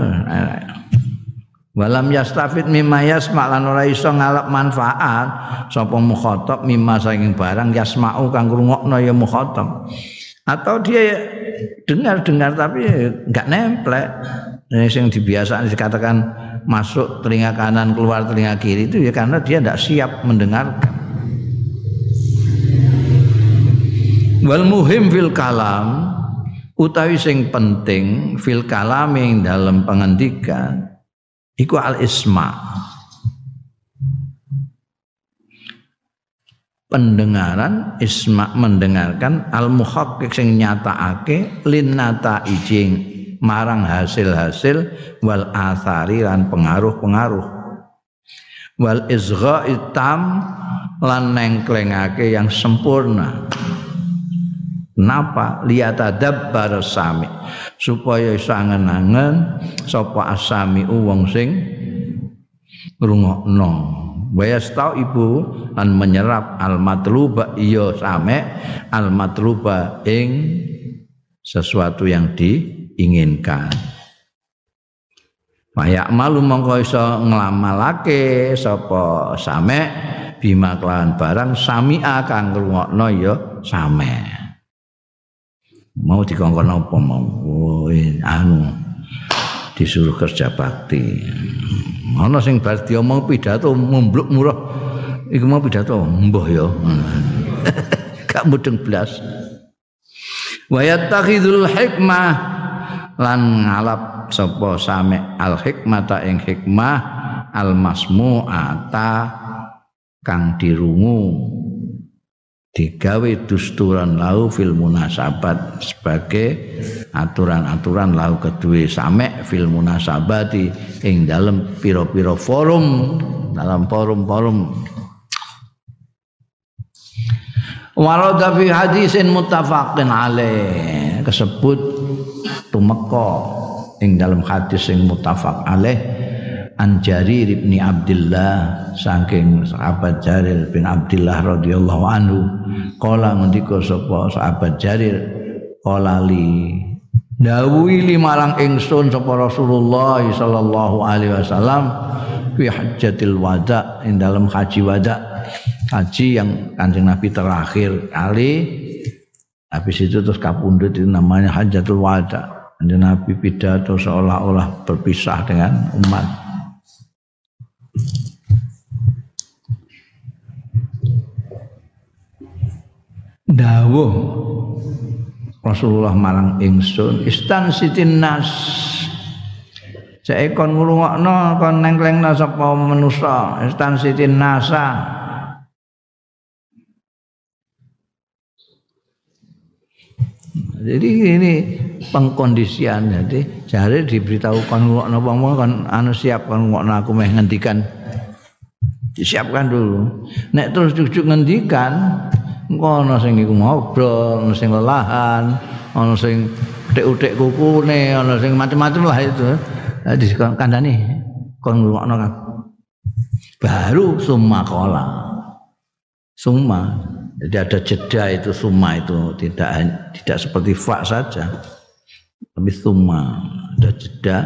Walam yastafid mimma yasma lan ora iso ngalap manfaat sapa mukhatab mimma saking barang yasma'u kang ngrungokno ya mukhatab. Atau dia dengar-dengar tapi enggak nemplek. Ini yang dibiasaan dikatakan masuk telinga kanan keluar telinga kiri itu ya karena dia tidak siap mendengarkan. Wal muhim fil kalam utawi sing penting fil kalam ing dalam pengendikan iku al isma. Pendengaran isma mendengarkan al muhaqqiq sing nyatakake linnata ijing marang hasil-hasil wal athari lan pengaruh-pengaruh. Wal izgha itam lan nengklengake yang sempurna Kenapa? Liyatadabbar sami supaya iso angen-angen sapa asami wong sing ngrungokno. Wa tau ibu lan menyerap al matluba iya same al matluba ing sesuatu yang diinginkan. Mayak malu mongko iso nglamalake sapa same bima kelawan barang sami kang ngrungokno ya same. Mau dikongkon apa mau? Oh, anu disuruh kerja bakti. Ana sing bar diomong pidato mumbluk murah. Iku mau pidato? Mbah ya. (laughs) Gak mudeng blas. Wa yattakhidul hikmah lan ngalap sapa same al hikmata ing hikmah al masmu'ata kang dirungu digawe dusturan lau fil munasabat sebagai aturan-aturan lau kedua samek fil munasabati ing dalam piro-piro forum dalam forum-forum. Warada fi hadisin muttafaqin alaih kesebut tumeka ing dalam hadis sing muttafaq alaih an Jarir bin Abdullah saking sahabat Jarir bin Abdullah radhiyallahu anhu kala ngendika sapa? Sahabat Jarir. Kala li. Dawuhi limarang ingsun sapa Rasulullah sallallahu alaihi wasallam fi hajjatil wada ing dalam haji wada. Haji yang Kanjeng Nabi terakhir kali. Habis itu terus kapundut itu namanya hajatul wada. Kanjeng Nabi pidato seolah-olah berpisah dengan umat dawuh. Rasulullah marang ingsun istan sitin nas. Saya kon ngrungokno kon nengklengna sapa manusa istan sitin nasa. Jadi ini pengkondisian jadi jare diberitahu kon ngrungokno wong kon anu siap kon ngrungokno aku meh ngendikan. Disiapkan dulu. Nek terus cucuk ngendikan engko ana sing iku ngobrol, ana sing lelahan, ana sing utik-utik kukune, ana sing macam-macam lah itu. Jadi kandhani kon ngrungokno kan. Baru summa kola. Summa. Jadi ada jeda itu summa itu tidak tidak seperti fa saja. Tapi summa ada jeda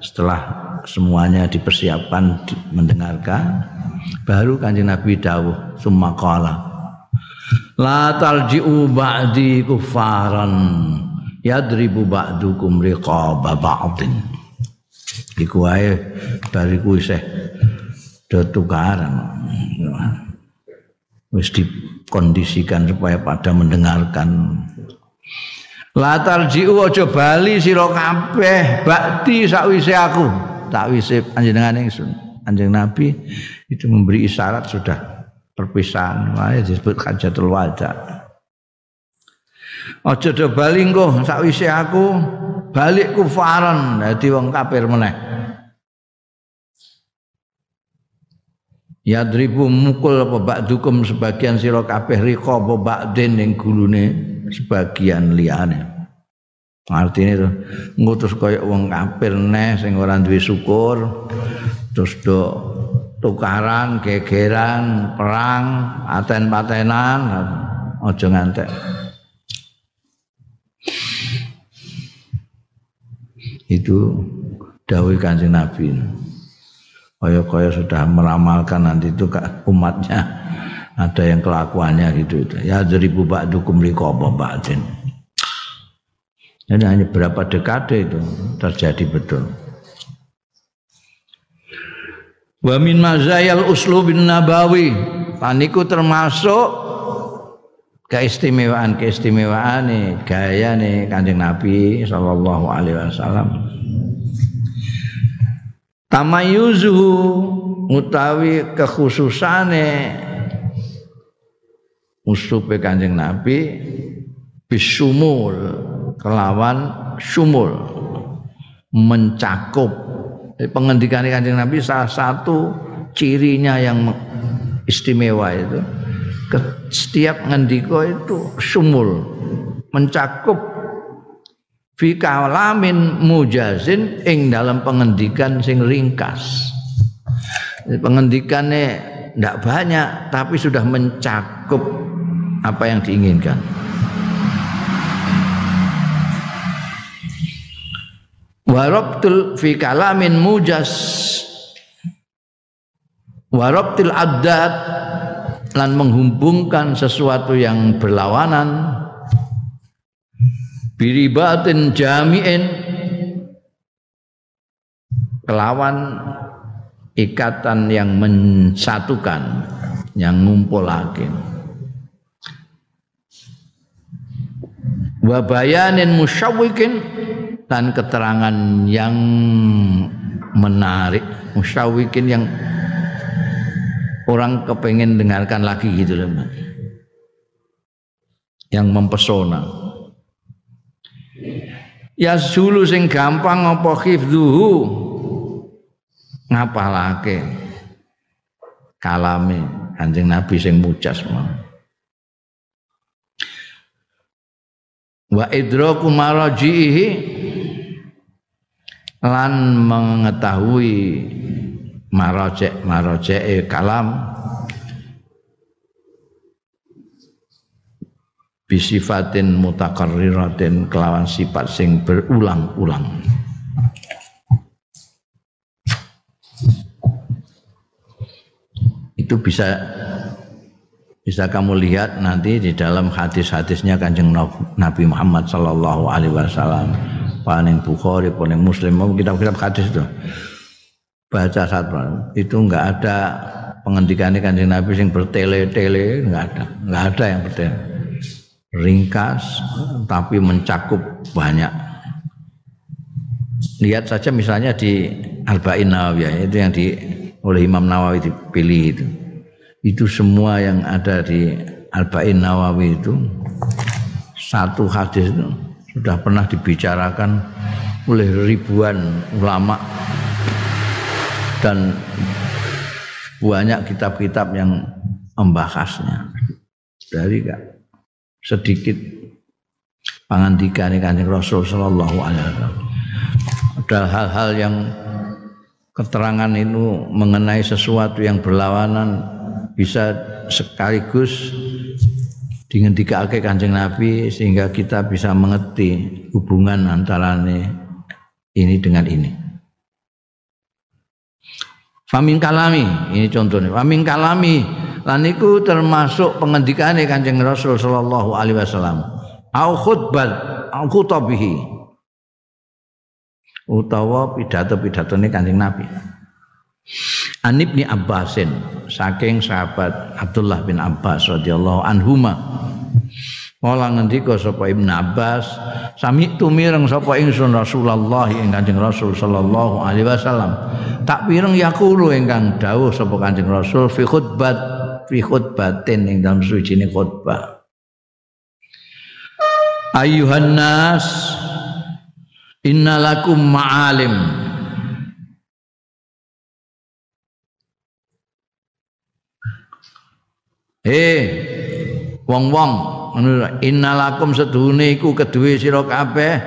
setelah semuanya dipersiapkan mendengarkan baru kanjeng Nabi dawuh summa qala la talji'u ba'di kufaran yadribu ba'dukum riqaba ba'din. Iku ae bariku isih do tukaran. Wis dikondisikan supaya pada mendengarkan. La talji'u aja bali sira kabeh ba'di sakwise aku. Sakwise panjenengan ingsun. Anjing Nabi itu memberi isyarat sudah perpisahan. Wae disebut hajatul wada aja do bali engko sakwise aku balik kufaran. Dadi wong kafir meneh. Yadribu mukul apa ba'dukum sebagian sira kabeh rika apa ba'din ning gulune sebagian liyane. Artine itu ngutus kaya wong kafir neh sing ora duwe syukur terus do tukaran, gegeran, perang, aten-patenan, aja ngantek. Itu dawai kanjeng Nabi. Kaya-kaya sudah meramalkan nanti itu umatnya ada yang kelakuannya gitu itu. Ya dari bubak dukum likoba ba'din. Jadi hanya berapa dekade itu terjadi betul. Wa min mazayal uslubin nabawi. Paniku termasuk keistimewaan keistimewaan nih gaya nih kanjeng Nabi Shallallahu Alaihi Wasallam tamayuzuhu utawi kekhususane usupe kanjeng Nabi bisumul kelawan sumul mencakup pengendikan kanjeng Nabi salah satu cirinya yang istimewa itu. Setiap ngendiko itu sumul mencakup fi kalamin mujazin ing dalam pengendikan sing ringkas. Pengendikannya tidak banyak tapi sudah mencakup apa yang diinginkan warabtul fi kalamin mujas. Warabtil adat lan menghubungkan sesuatu yang berlawanan. Biribatin jami'in. Kelawan ikatan yang mensatukan yang ngumpulakin wabayanin musyawikin dan keterangan yang menarik musyawikin yang orang kepengen dengarkan lagi gitu loh yang mempesona. Ya sulu sing gampang apa khifduhu ngapalake? Kalame Kanjeng Nabi sing mujas mau wa idraku marajihi lan mengetahui marojek marojek kalam. Bisifatin mutakarriratin kelawan sifat sing berulang-ulang. Itu bisa bisa kamu lihat nanti di dalam hadis-hadisnya kanjeng Nabi Muhammad Sallallahu Alaihi Wasallam paling Bukhari paling Muslim mau kitab-kitab hadis itu. Baca satu. Itu enggak ada pengendikan kanjeng Nabi yang bertele-tele enggak ada. Enggak ada yang bertele. Ringkas tapi mencakup banyak. Lihat saja misalnya di Arba'in Nawawiyah itu yang di oleh Imam Nawawi dipilih itu. Itu semua yang ada di Arba'in Nawawi itu satu hadis itu sudah pernah dibicarakan oleh ribuan ulama dan banyak kitab-kitab yang membahasnya. Dari sedikit pangandikan kanjeng Rasul Shallallahu Alaihi Wasallam. Ada hal-hal yang keterangan itu mengenai sesuatu yang berlawanan bisa sekaligus dingendikake kanjeng Nabi sehingga kita bisa mengerti hubungan antara ini dengan ini. Famin kalami, ini contohnya. Famin kalami, lan iku termasuk pengendikane Kanjeng Rasul sallallahu alaihi wasallam. Au khutbah, au khutabihi. Utawa pidato-pidatone Kanjeng Nabi. An Ibni Abbasin saking sahabat Abdullah bin Abbas radhiyallahu anhuma Kala ngendika sapa Ibnu Abbas, sami tumireng sapa ingsun Rasulullah ing Kanjeng Rasul sallallahu alaihi wasallam. Tak pireng yaqulu ingkang dawuh sapa Kanjeng Rasul fi khutbat fi khutbatin ing dalam suci khutbah. Ayuhan nas innalakum ma'alim Eh wong-wong innalakum seduhune iku keduwe sira kabeh.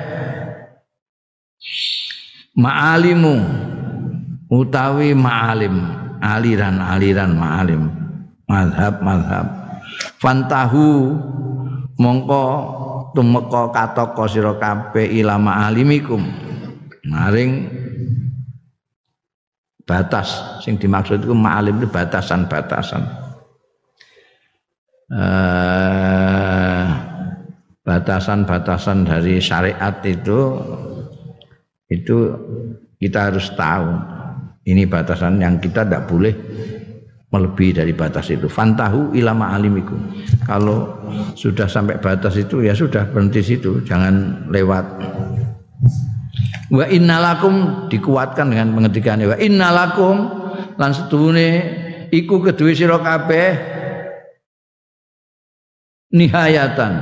Ma'alimu utawi ma'alim aliran-aliran ma'alim. Mazhab-mazhab fantahu mongko tumeka kataka sira kabeh ila ma'alimikum. Maring batas sing dimaksud itu ma'alim itu batasan-batasan Eh, batasan-batasan dari syariat itu itu kita harus tahu ini batasan yang kita tidak boleh melebihi dari batas itu. Fantahu ilama alimiku. Kalau sudah sampai batas itu ya sudah berhenti situ, jangan lewat. Wa innalakum dikuatkan dengan pengertian wa innalakum lan setune iku kedue sira kabeh nihayatan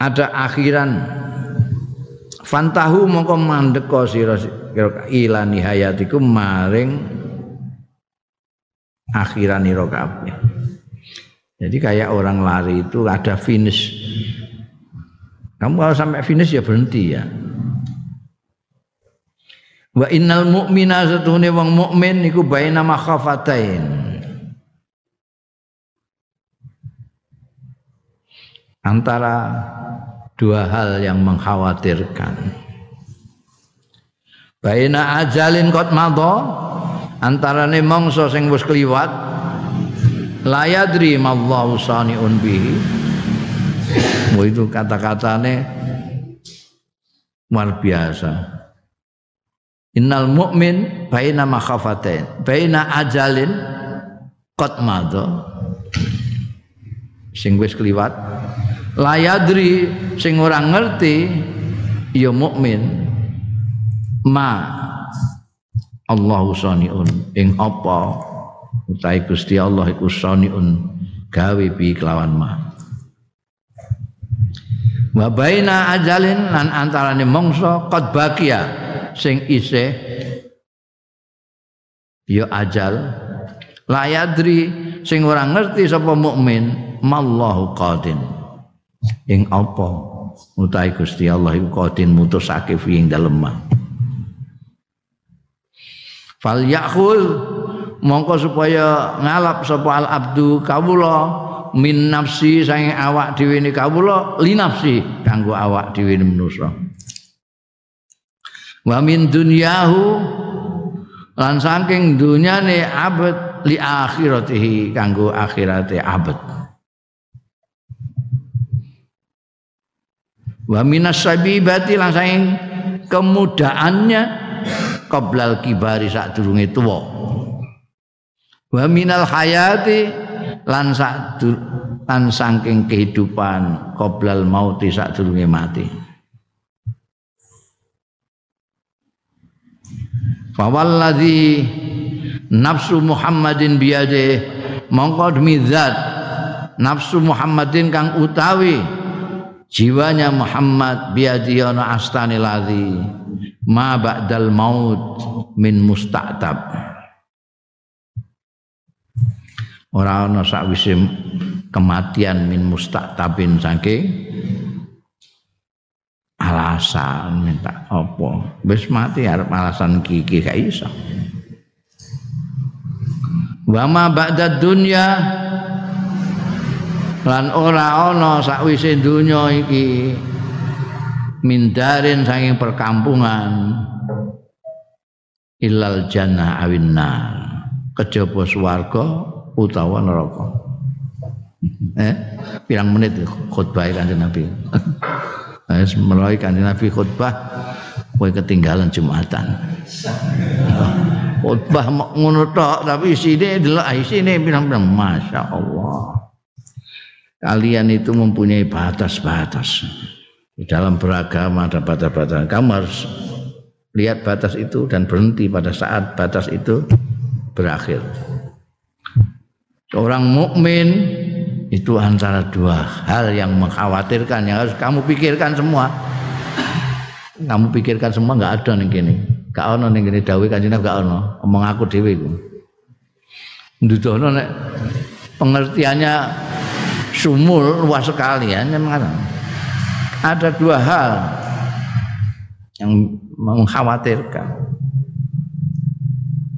ada akhiran fantahu mongko mandeka sira ila nihayatikum maring akhiran ira kabeh. Jadi kayak orang lari itu ada finish. Kamu kalau sampai finish ya berhenti ya. Wa innal mu'mina satune wong mukmin iku baina makhafatain. Antara dua hal yang mengkhawatirkan. Baina ajalin kot madha antarane mangsa sing wis kliwat layadri mallahu saniun bihi itu kata-katane luar biasa. Innal mu'min baina makhafatain, baina ajalin qad madha. Sing wis kliwat. Layadri sing ora ngerti ya mukmin. Ma Allahu saniun. Ing apa? Utahe Gusti Allah iku saniun. Gawe bi kelawan ma. Wa baina ajalin lan antarane mongso qad bakia sing isih ya ajal. Layadri sing ora ngerti sapa mukmin mallahu qadin. Ing apa? Utahe Gusti Allah iku qadin mutusake fi ing dalem fal yakul mongko supaya ngalap sapa al abdu kawula min nafsi sange awak dhewe ne kawula li nafsi kanggo awak dhewe manusa. Wa min dunyahu lan saking dunyane abad li akhiratihi kanggo akhirate abad wa minas sabibati lan saking kemudaannya qoblal kibari sak durunge tuwa. Wa minal hayati lan sak lan saking kehidupan qoblal mauti sak durunge mati fawalladzi nafsu Muhammadin biyade mongko demi zat nafsu Muhammadin kang utawi jiwanya Muhammad biadi ana astane ladzi ma ba'dal maut min musta'tab. Ora ana sakwise kematian min musta'tabin saking alasan minta apa. Wis mati arep alasan kiki gak iso. Wa ma ba'da dunya lan ora ana sakwise donya iki mindarin saking perkampungan ilal jannah awinna kejaba swarga utawa neraka. Eh pirang menit khutbah kanjeng Nabi. Wis mulai kanjeng Nabi khutbah kowe ketinggalan Jumatan. Khutbah ngono tok tapi isine delok isine pirang-pirang. Masya Allah kalian itu mempunyai batas-batas di dalam beragama ada batas-batas. Kamu harus lihat batas itu dan berhenti pada saat batas itu berakhir. Seorang mukmin itu antara dua hal yang mengkhawatirkan yang harus kamu pikirkan semua. Kamu pikirkan semua nggak ada nih gini. Gak ono nih gini dawi kanjeng gak ono. Omong aku dewi ku. Ndudono nek pengertiannya sumul luas sekali ya. ada dua hal yang mengkhawatirkan.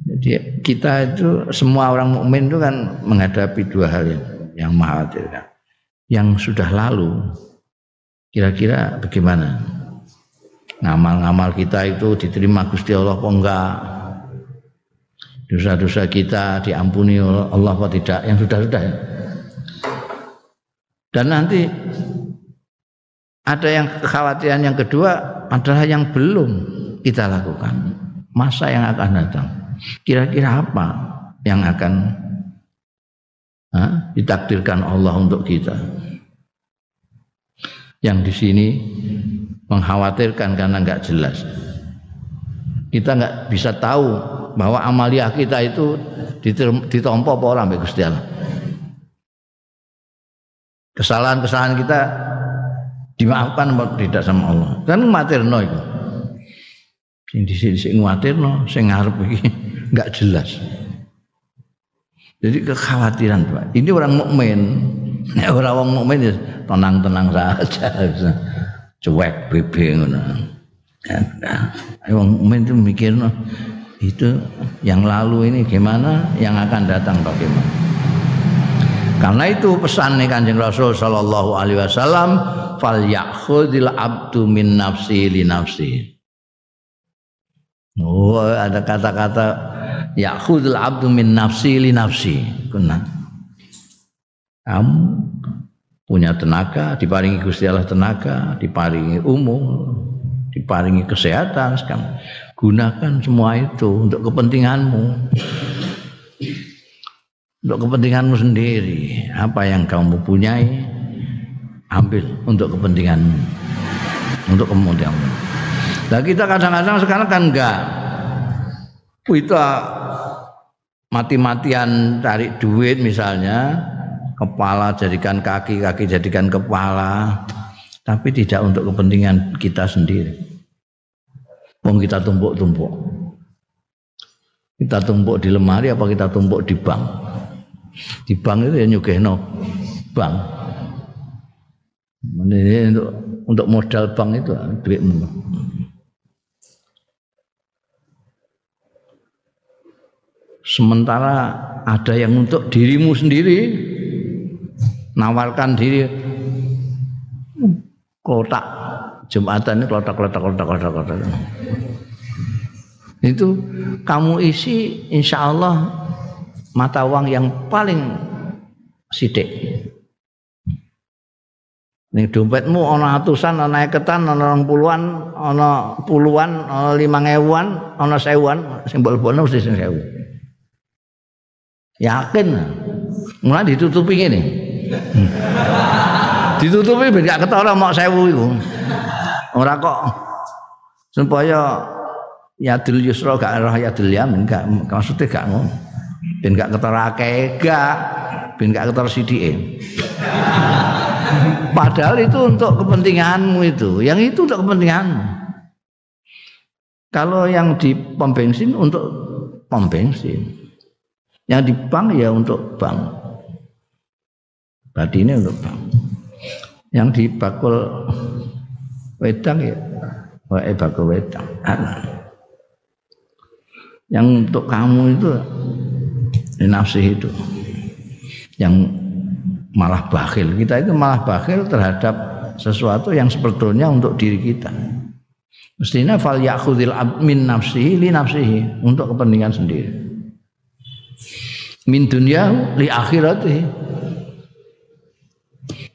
Jadi kita itu semua orang mukmin itu kan menghadapi dua hal yang yang mengkhawatirkan. Yang sudah lalu kira-kira bagaimana? Ngamal-ngamal kita itu diterima Gusti Allah apa enggak? Dosa-dosa kita diampuni Allah apa tidak? Yang sudah-sudah ya. Dan nanti ada yang kekhawatiran yang kedua adalah yang belum kita lakukan. Masa yang akan datang. Kira-kira apa yang akan ha, ditakdirkan Allah untuk kita? Yang di sini mengkhawatirkan karena nggak jelas. Kita nggak bisa tahu bahwa amaliah kita itu ditompo apa orang Gusti Allah. Kesalahan-kesalahan kita dimaafkan atau tidak sama Allah. Kan materno itu. Sing dhisik-dhisik nguatirno, sing ngarep iki (laughs) enggak jelas. Jadi kekhawatiran Pak. Ini orang mukmin. (laughs) Nek orang wong mukmin ya tenang-tenang saja. (laughs) Cuek bebe ngono. Ya, nah, wong mukmin itu mikir itu yang lalu ini gimana, yang akan datang bagaimana. Karena itu pesan nih Kanjeng Rasul sallallahu alaihi wasallam fal yakhudil abdu min nafsi li nafsi. Oh, ada kata-kata yakhudul abdu min nafsi li nafsi. Kena. Kamu punya tenaga, diparingi Gusti Allah tenaga, diparingi umur, diparingi kesehatan sekarang. Gunakan semua itu untuk kepentinganmu. Untuk kepentinganmu sendiri. Apa yang kamu punyai, ambil untuk kepentinganmu. Untuk kepentinganmu. Nah kita kadang-kadang sekarang kan enggak. Kita mati-matian cari duit misalnya, kepala jadikan kaki, kaki jadikan kepala, tapi tidak untuk kepentingan kita sendiri. Wong kita tumpuk-tumpuk. Kita tumpuk di lemari apa kita tumpuk di bank? Di bank itu ya nyugehno bank. Ini untuk untuk modal bank itu duitmu. Sementara ada yang untuk dirimu sendiri nawarkan diri kotak Jumatan ini kotak kotak kotak kotak kotak. Itu kamu isi insya Allah mata uang yang paling sidik. Nih dompetmu ono atusan, ono eketan, ono orang puluhan, ono puluhan, ono lima ngewuan, ono sewuan, simbol bono mesti sing sewu. Yakin, mulai ditutupi ini. (laughs) ditutupi biar gak ketara mau sewu itu. Ora kok supaya yadil yusra gak roh yadil yamin gak maksudnya gak ngono. Ben gak ketara akeh gak ben gak ketara sidike. (laughs) Padahal itu untuk kepentinganmu itu. Yang itu untuk kepentinganmu. Kalau yang di pom bensin untuk pom bensin. Yang di bank ya untuk bank. Ini untuk bank. Yang di bakul wedang ya wae bakul wedang. Yang untuk kamu itu nafsi itu. Yang malah bakhil. Kita itu malah bakhil terhadap sesuatu yang sebetulnya untuk diri kita. Mestinya fal yakhudil min nafsihi li nafsihi untuk kepentingan sendiri. Min dunia li akhirati.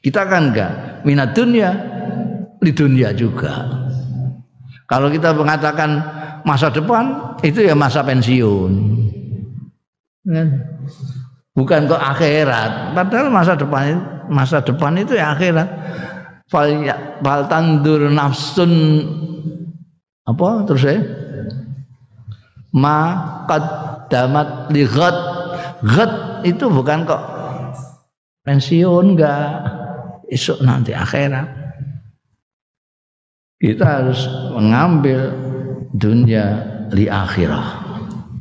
Kita kan enggak minat dunia di dunia juga. Kalau kita mengatakan masa depan itu ya masa pensiun. Kan? bukan kok akhirat. Padahal masa depan masa depan itu ya akhirat. Ya, fal tandur nafsun apa terus ya? Ma qaddamat li ghad. Ghad itu bukan kok pensiun enggak. Esok nanti akhirat. Kita harus mengambil dunia li akhirah.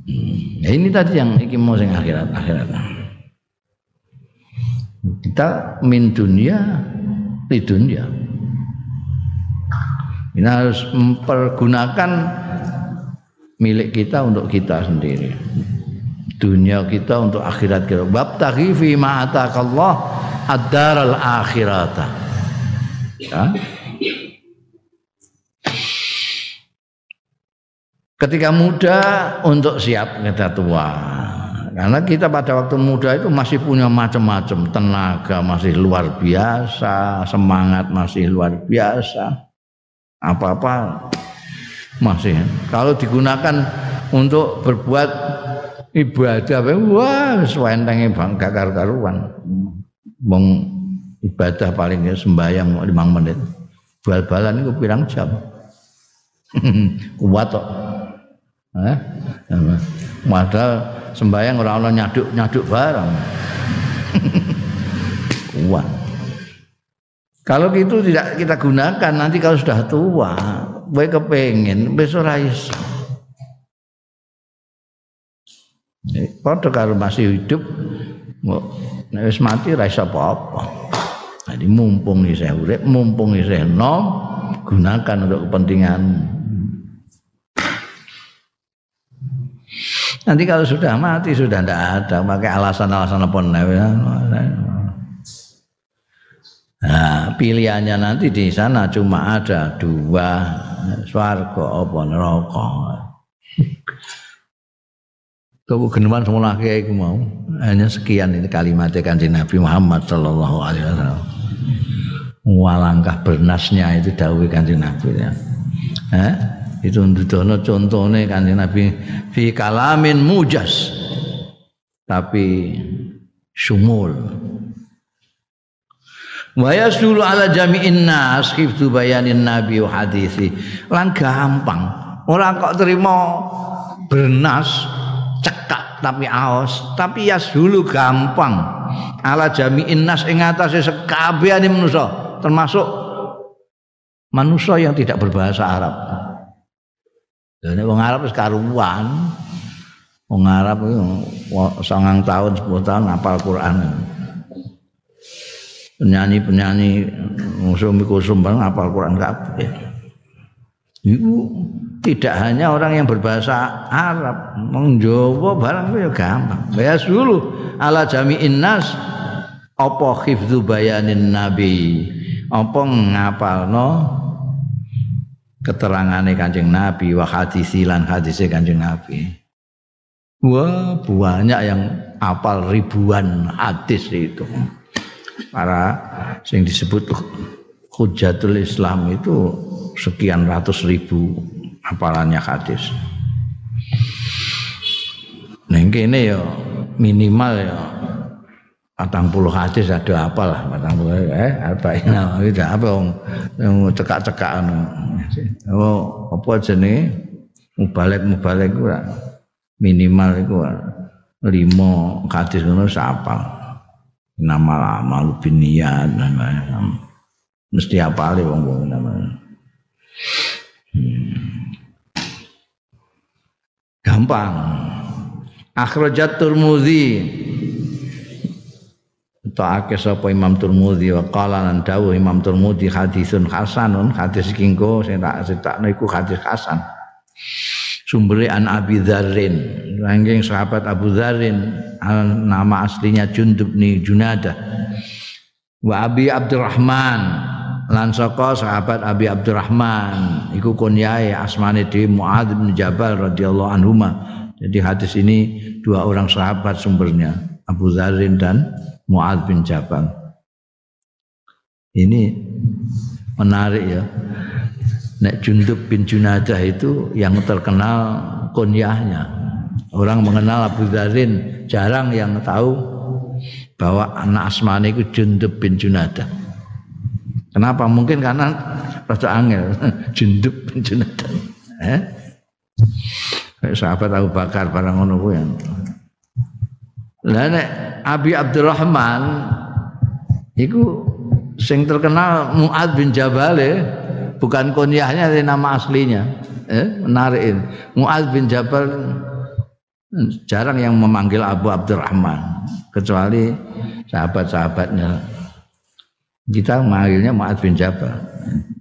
Hmm. ini tadi yang iki mau sing akhirat akhirat. Kita min dunia di dunia. Kita harus mempergunakan milik kita untuk kita sendiri. Dunia kita untuk akhirat kita. Bab fi ma atakallah ad-daral akhirata. Ya. Ketika muda untuk siap kita tua. Karena kita pada waktu muda itu masih punya macam-macam tenaga masih luar biasa, semangat masih luar biasa. Apa-apa masih. Kalau digunakan untuk berbuat ibadah wah suwentenge bang gak karuan wong ibadah paling sembahyang 5 menit. Bal-balan itu pirang jam. (laughs) Kuat kok eh padahal sembahyang ora ana nyaduk-nyaduk barang (laughs) kuat kalau gitu tidak kita gunakan nanti kalau sudah tua, gue kepengen besok rais. Padha kalau masih hidup wis mati ra iso apa-apa. Jadi mumpung isih urip, mumpung isih nom, gunakan untuk kepentingan. Nanti kalau sudah mati sudah tidak ada pakai alasan-alasan apa Nah, pilihannya nanti di sana cuma ada dua, swarga apa neraka. Kau geneman semua laki mau hanya sekian ini kalimatnya kanjeng Nabi Muhammad Shallallahu Alaihi Wasallam. Walangkah bernasnya itu dawai kanjeng Nabi ya. Eh? Itu ndudono contohnya kanjeng Nabi fi kalamin mujas tapi sumul Wa yasulu ala jami'in nas khiftu bayanin nabi wa hadisi. Lan gampang. Ora kok terima bernas cekak tapi aos, tapi yasulu gampang. Ala jami'in nas ing atase sekabehane manusa, termasuk manusia yang tidak berbahasa Arab. Dan wong Arab wis karuan. Wong Arab itu sangang tahun, sepuluh tahun hafal Quran penyanyi-penyanyi musuh kusum bang apal Quran kabeh. Itu tidak hanya orang yang berbahasa Arab, mengjowo barang itu ya gampang. Ya dulu ala jami'in nas apa hifdzu bayanin nabi. Apa ngapalno keterangane Kanjeng Nabi wa hadisilan hadise Kanjeng Nabi. Wah, banyak yang apal ribuan hadis itu para yang disebut hujatul Islam itu sekian ratus ribu apalannya hadis. Neng kene ya minimal ya patang puluh hadis ada apa lah patang puluh eh apa ini itu apa yang yang cekak cekaan oh apa jenis mubalik mubalik itu minimal itu lima hadis itu siapa nama lama binian mesti apa wong wong nama hmm. gampang. Akhrajat turmudi Ta'ake sapa Imam Turmudi wa qala lan dawuh Imam Turmudi hadisun hasanun hadis kingko sing tak critakno iku hadis hasan. Sumbere an Abi Dzarrin. Ranking sahabat Abu Dzarrin nama aslinya Jundub ni Junada wa Abi Abdurrahman. Lan saka sahabat Abi Abdurrahman iku kunyae asmane di Muadz bin Jabal radhiyallahu anhuma. Jadi hadis ini dua orang sahabat sumbernya Abu Dzarrin dan Muadz bin Jabal ini menarik ya Nek Jundub bin Junadah itu yang terkenal kunyahnya. Orang mengenal Abu Dharin jarang yang tahu bahwa anak Asmani itu Jundub bin Junadah. Kenapa? Mungkin karena rasa angel (laughs) Jundub bin Junadah. Eh? Sahabat Abu Bakar barang ngono kuwi. Lah nek Abi Abdurrahman iku sing terkenal Muad bin Jabal bukan kunyahnya dari nama aslinya eh, menarik ini. Muaz bin Jabal jarang yang memanggil Abu Abdurrahman kecuali sahabat-sahabatnya. Kita memanggilnya Muaz bin Jabal.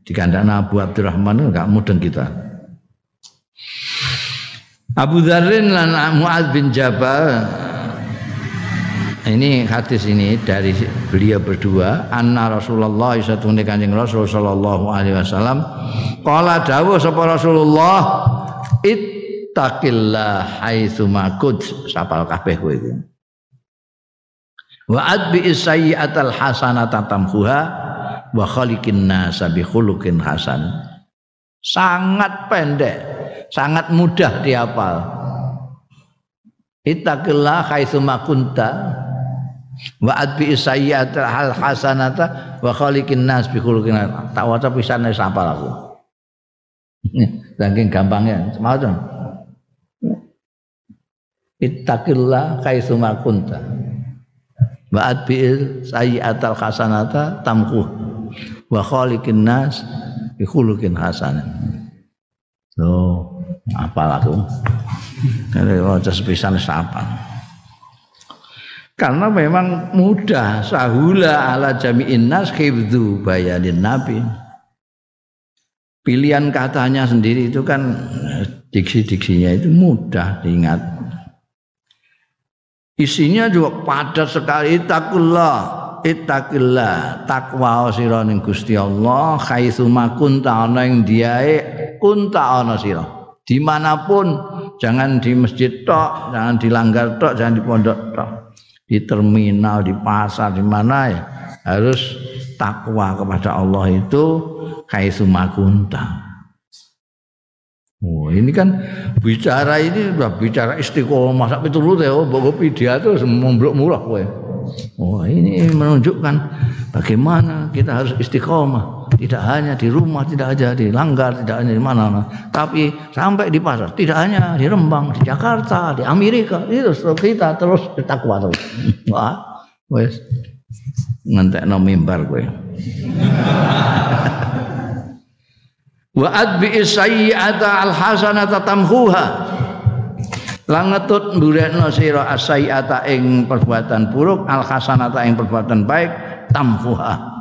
Di Abu Abdurrahman itu enggak mudeng kita. Abu Dharrin dan Muaz bin Jabal ini hadis ini dari beliau berdua. Anna Rasulullah satune Kanjeng Rasul sallallahu alaihi wasallam. Qala dawuh sapa Rasulullah ittaqillah haitsu makut sapal kabeh kowe iki. Wa adbi sayyi'atal hasanata tamhuha wa khaliqin nasa bi khuluqin hasan. Sangat pendek sangat mudah dihafal ittaqillah haitsu ma wa adbi sayyi'at hal hasanata wa khaliqin nas bi khuluqin tak waca pisane sapal aku. (laughs) Saking gampangnya. Semacam ittaqillah haitsu ma kunta. Wa adbi sayyi'at al hasanata tamku. Wa khaliqin nas bi khuluqin hasanah so apal aku. Kalau waca sepisan sapal karena memang mudah. Sahula ala jami'in nas khifdhu bayanin nabi. Pilihan katanya sendiri itu kan diksi-diksinya itu mudah diingat. Isinya juga padat sekali itakullah ittaqillah takwa sira ning Gusti Allah haitsu makunta ana ing diae kunta ana di mana pun jangan di masjid tok jangan di langgar tok jangan di pondok tok di terminal, di pasar, di mana ya harus takwa kepada Allah itu kayak makunta. Oh, ini kan bicara ini sudah bicara istiqomah sampai turun ya, oh, bawa pidato memblok murah kowe. Oh, ini menunjukkan bagaimana kita harus istiqomah. Tidak hanya di rumah, tidak hanya di langgar, tidak hanya di mana-mana, tapi sampai di pasar. Tidak hanya di Rembang, di Jakarta, di Amerika. Itu kita terus takwa terus. Wah, wes ngentekno mimbar kowe. (laughs) Wa adbi sayyi'ata al-hasanata tamhuha. Langetut mburekno sira as-sayyi'ata ing perbuatan buruk, al-hasanata ing perbuatan baik tamhuha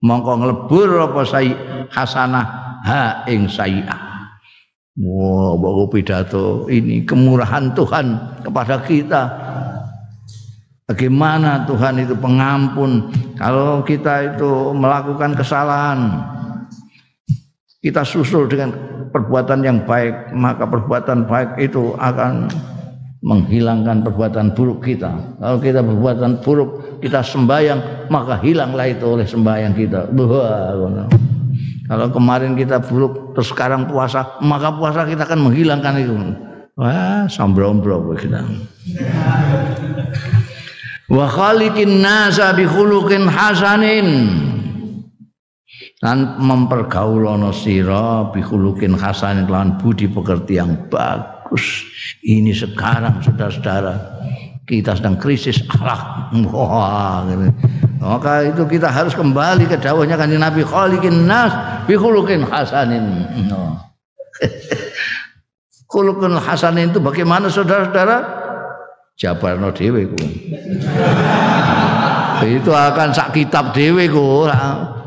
mongko nglebur apa sai hasanah ha ing sayi'ah Wah, wow, pidato ini kemurahan Tuhan kepada kita. Bagaimana Tuhan itu pengampun kalau kita itu melakukan kesalahan. Kita susul dengan perbuatan yang baik, maka perbuatan baik itu akan menghilangkan perbuatan buruk kita. Kalau kita perbuatan buruk, kita sembahyang, maka hilanglah itu oleh sembahyang kita. Kalau kemarin kita buruk, terus sekarang puasa, maka puasa kita akan menghilangkan itu. Wah, sambrombro kita. Wa khaliqin nasa bi khuluqin hasanin. Dan mempergaulono sira bi khuluqin hasanin lawan budi pekerti yang bagus. Ini sekarang (laughs) saudara-saudara kita sedang krisis akhlak. Wah, gitu. Maka itu kita harus kembali ke dawahnya kan Nabi khaliqin nas bi khuluqin hasanin. No. (laughs) khuluqun hasanin itu bagaimana saudara-saudara? Jabarno dhewe ku. (laughs) itu akan sak kitab dhewe ku.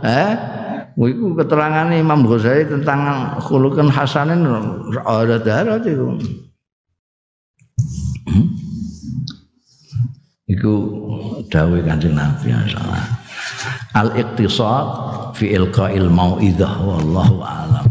Eh? Iku keterangan Imam Ghazali tentang khulukan hasanin ada darah itu. Iku dawai Kanjeng Nabi Al-Iqtisad fi ilqa'il ilmau wallahu a'lam.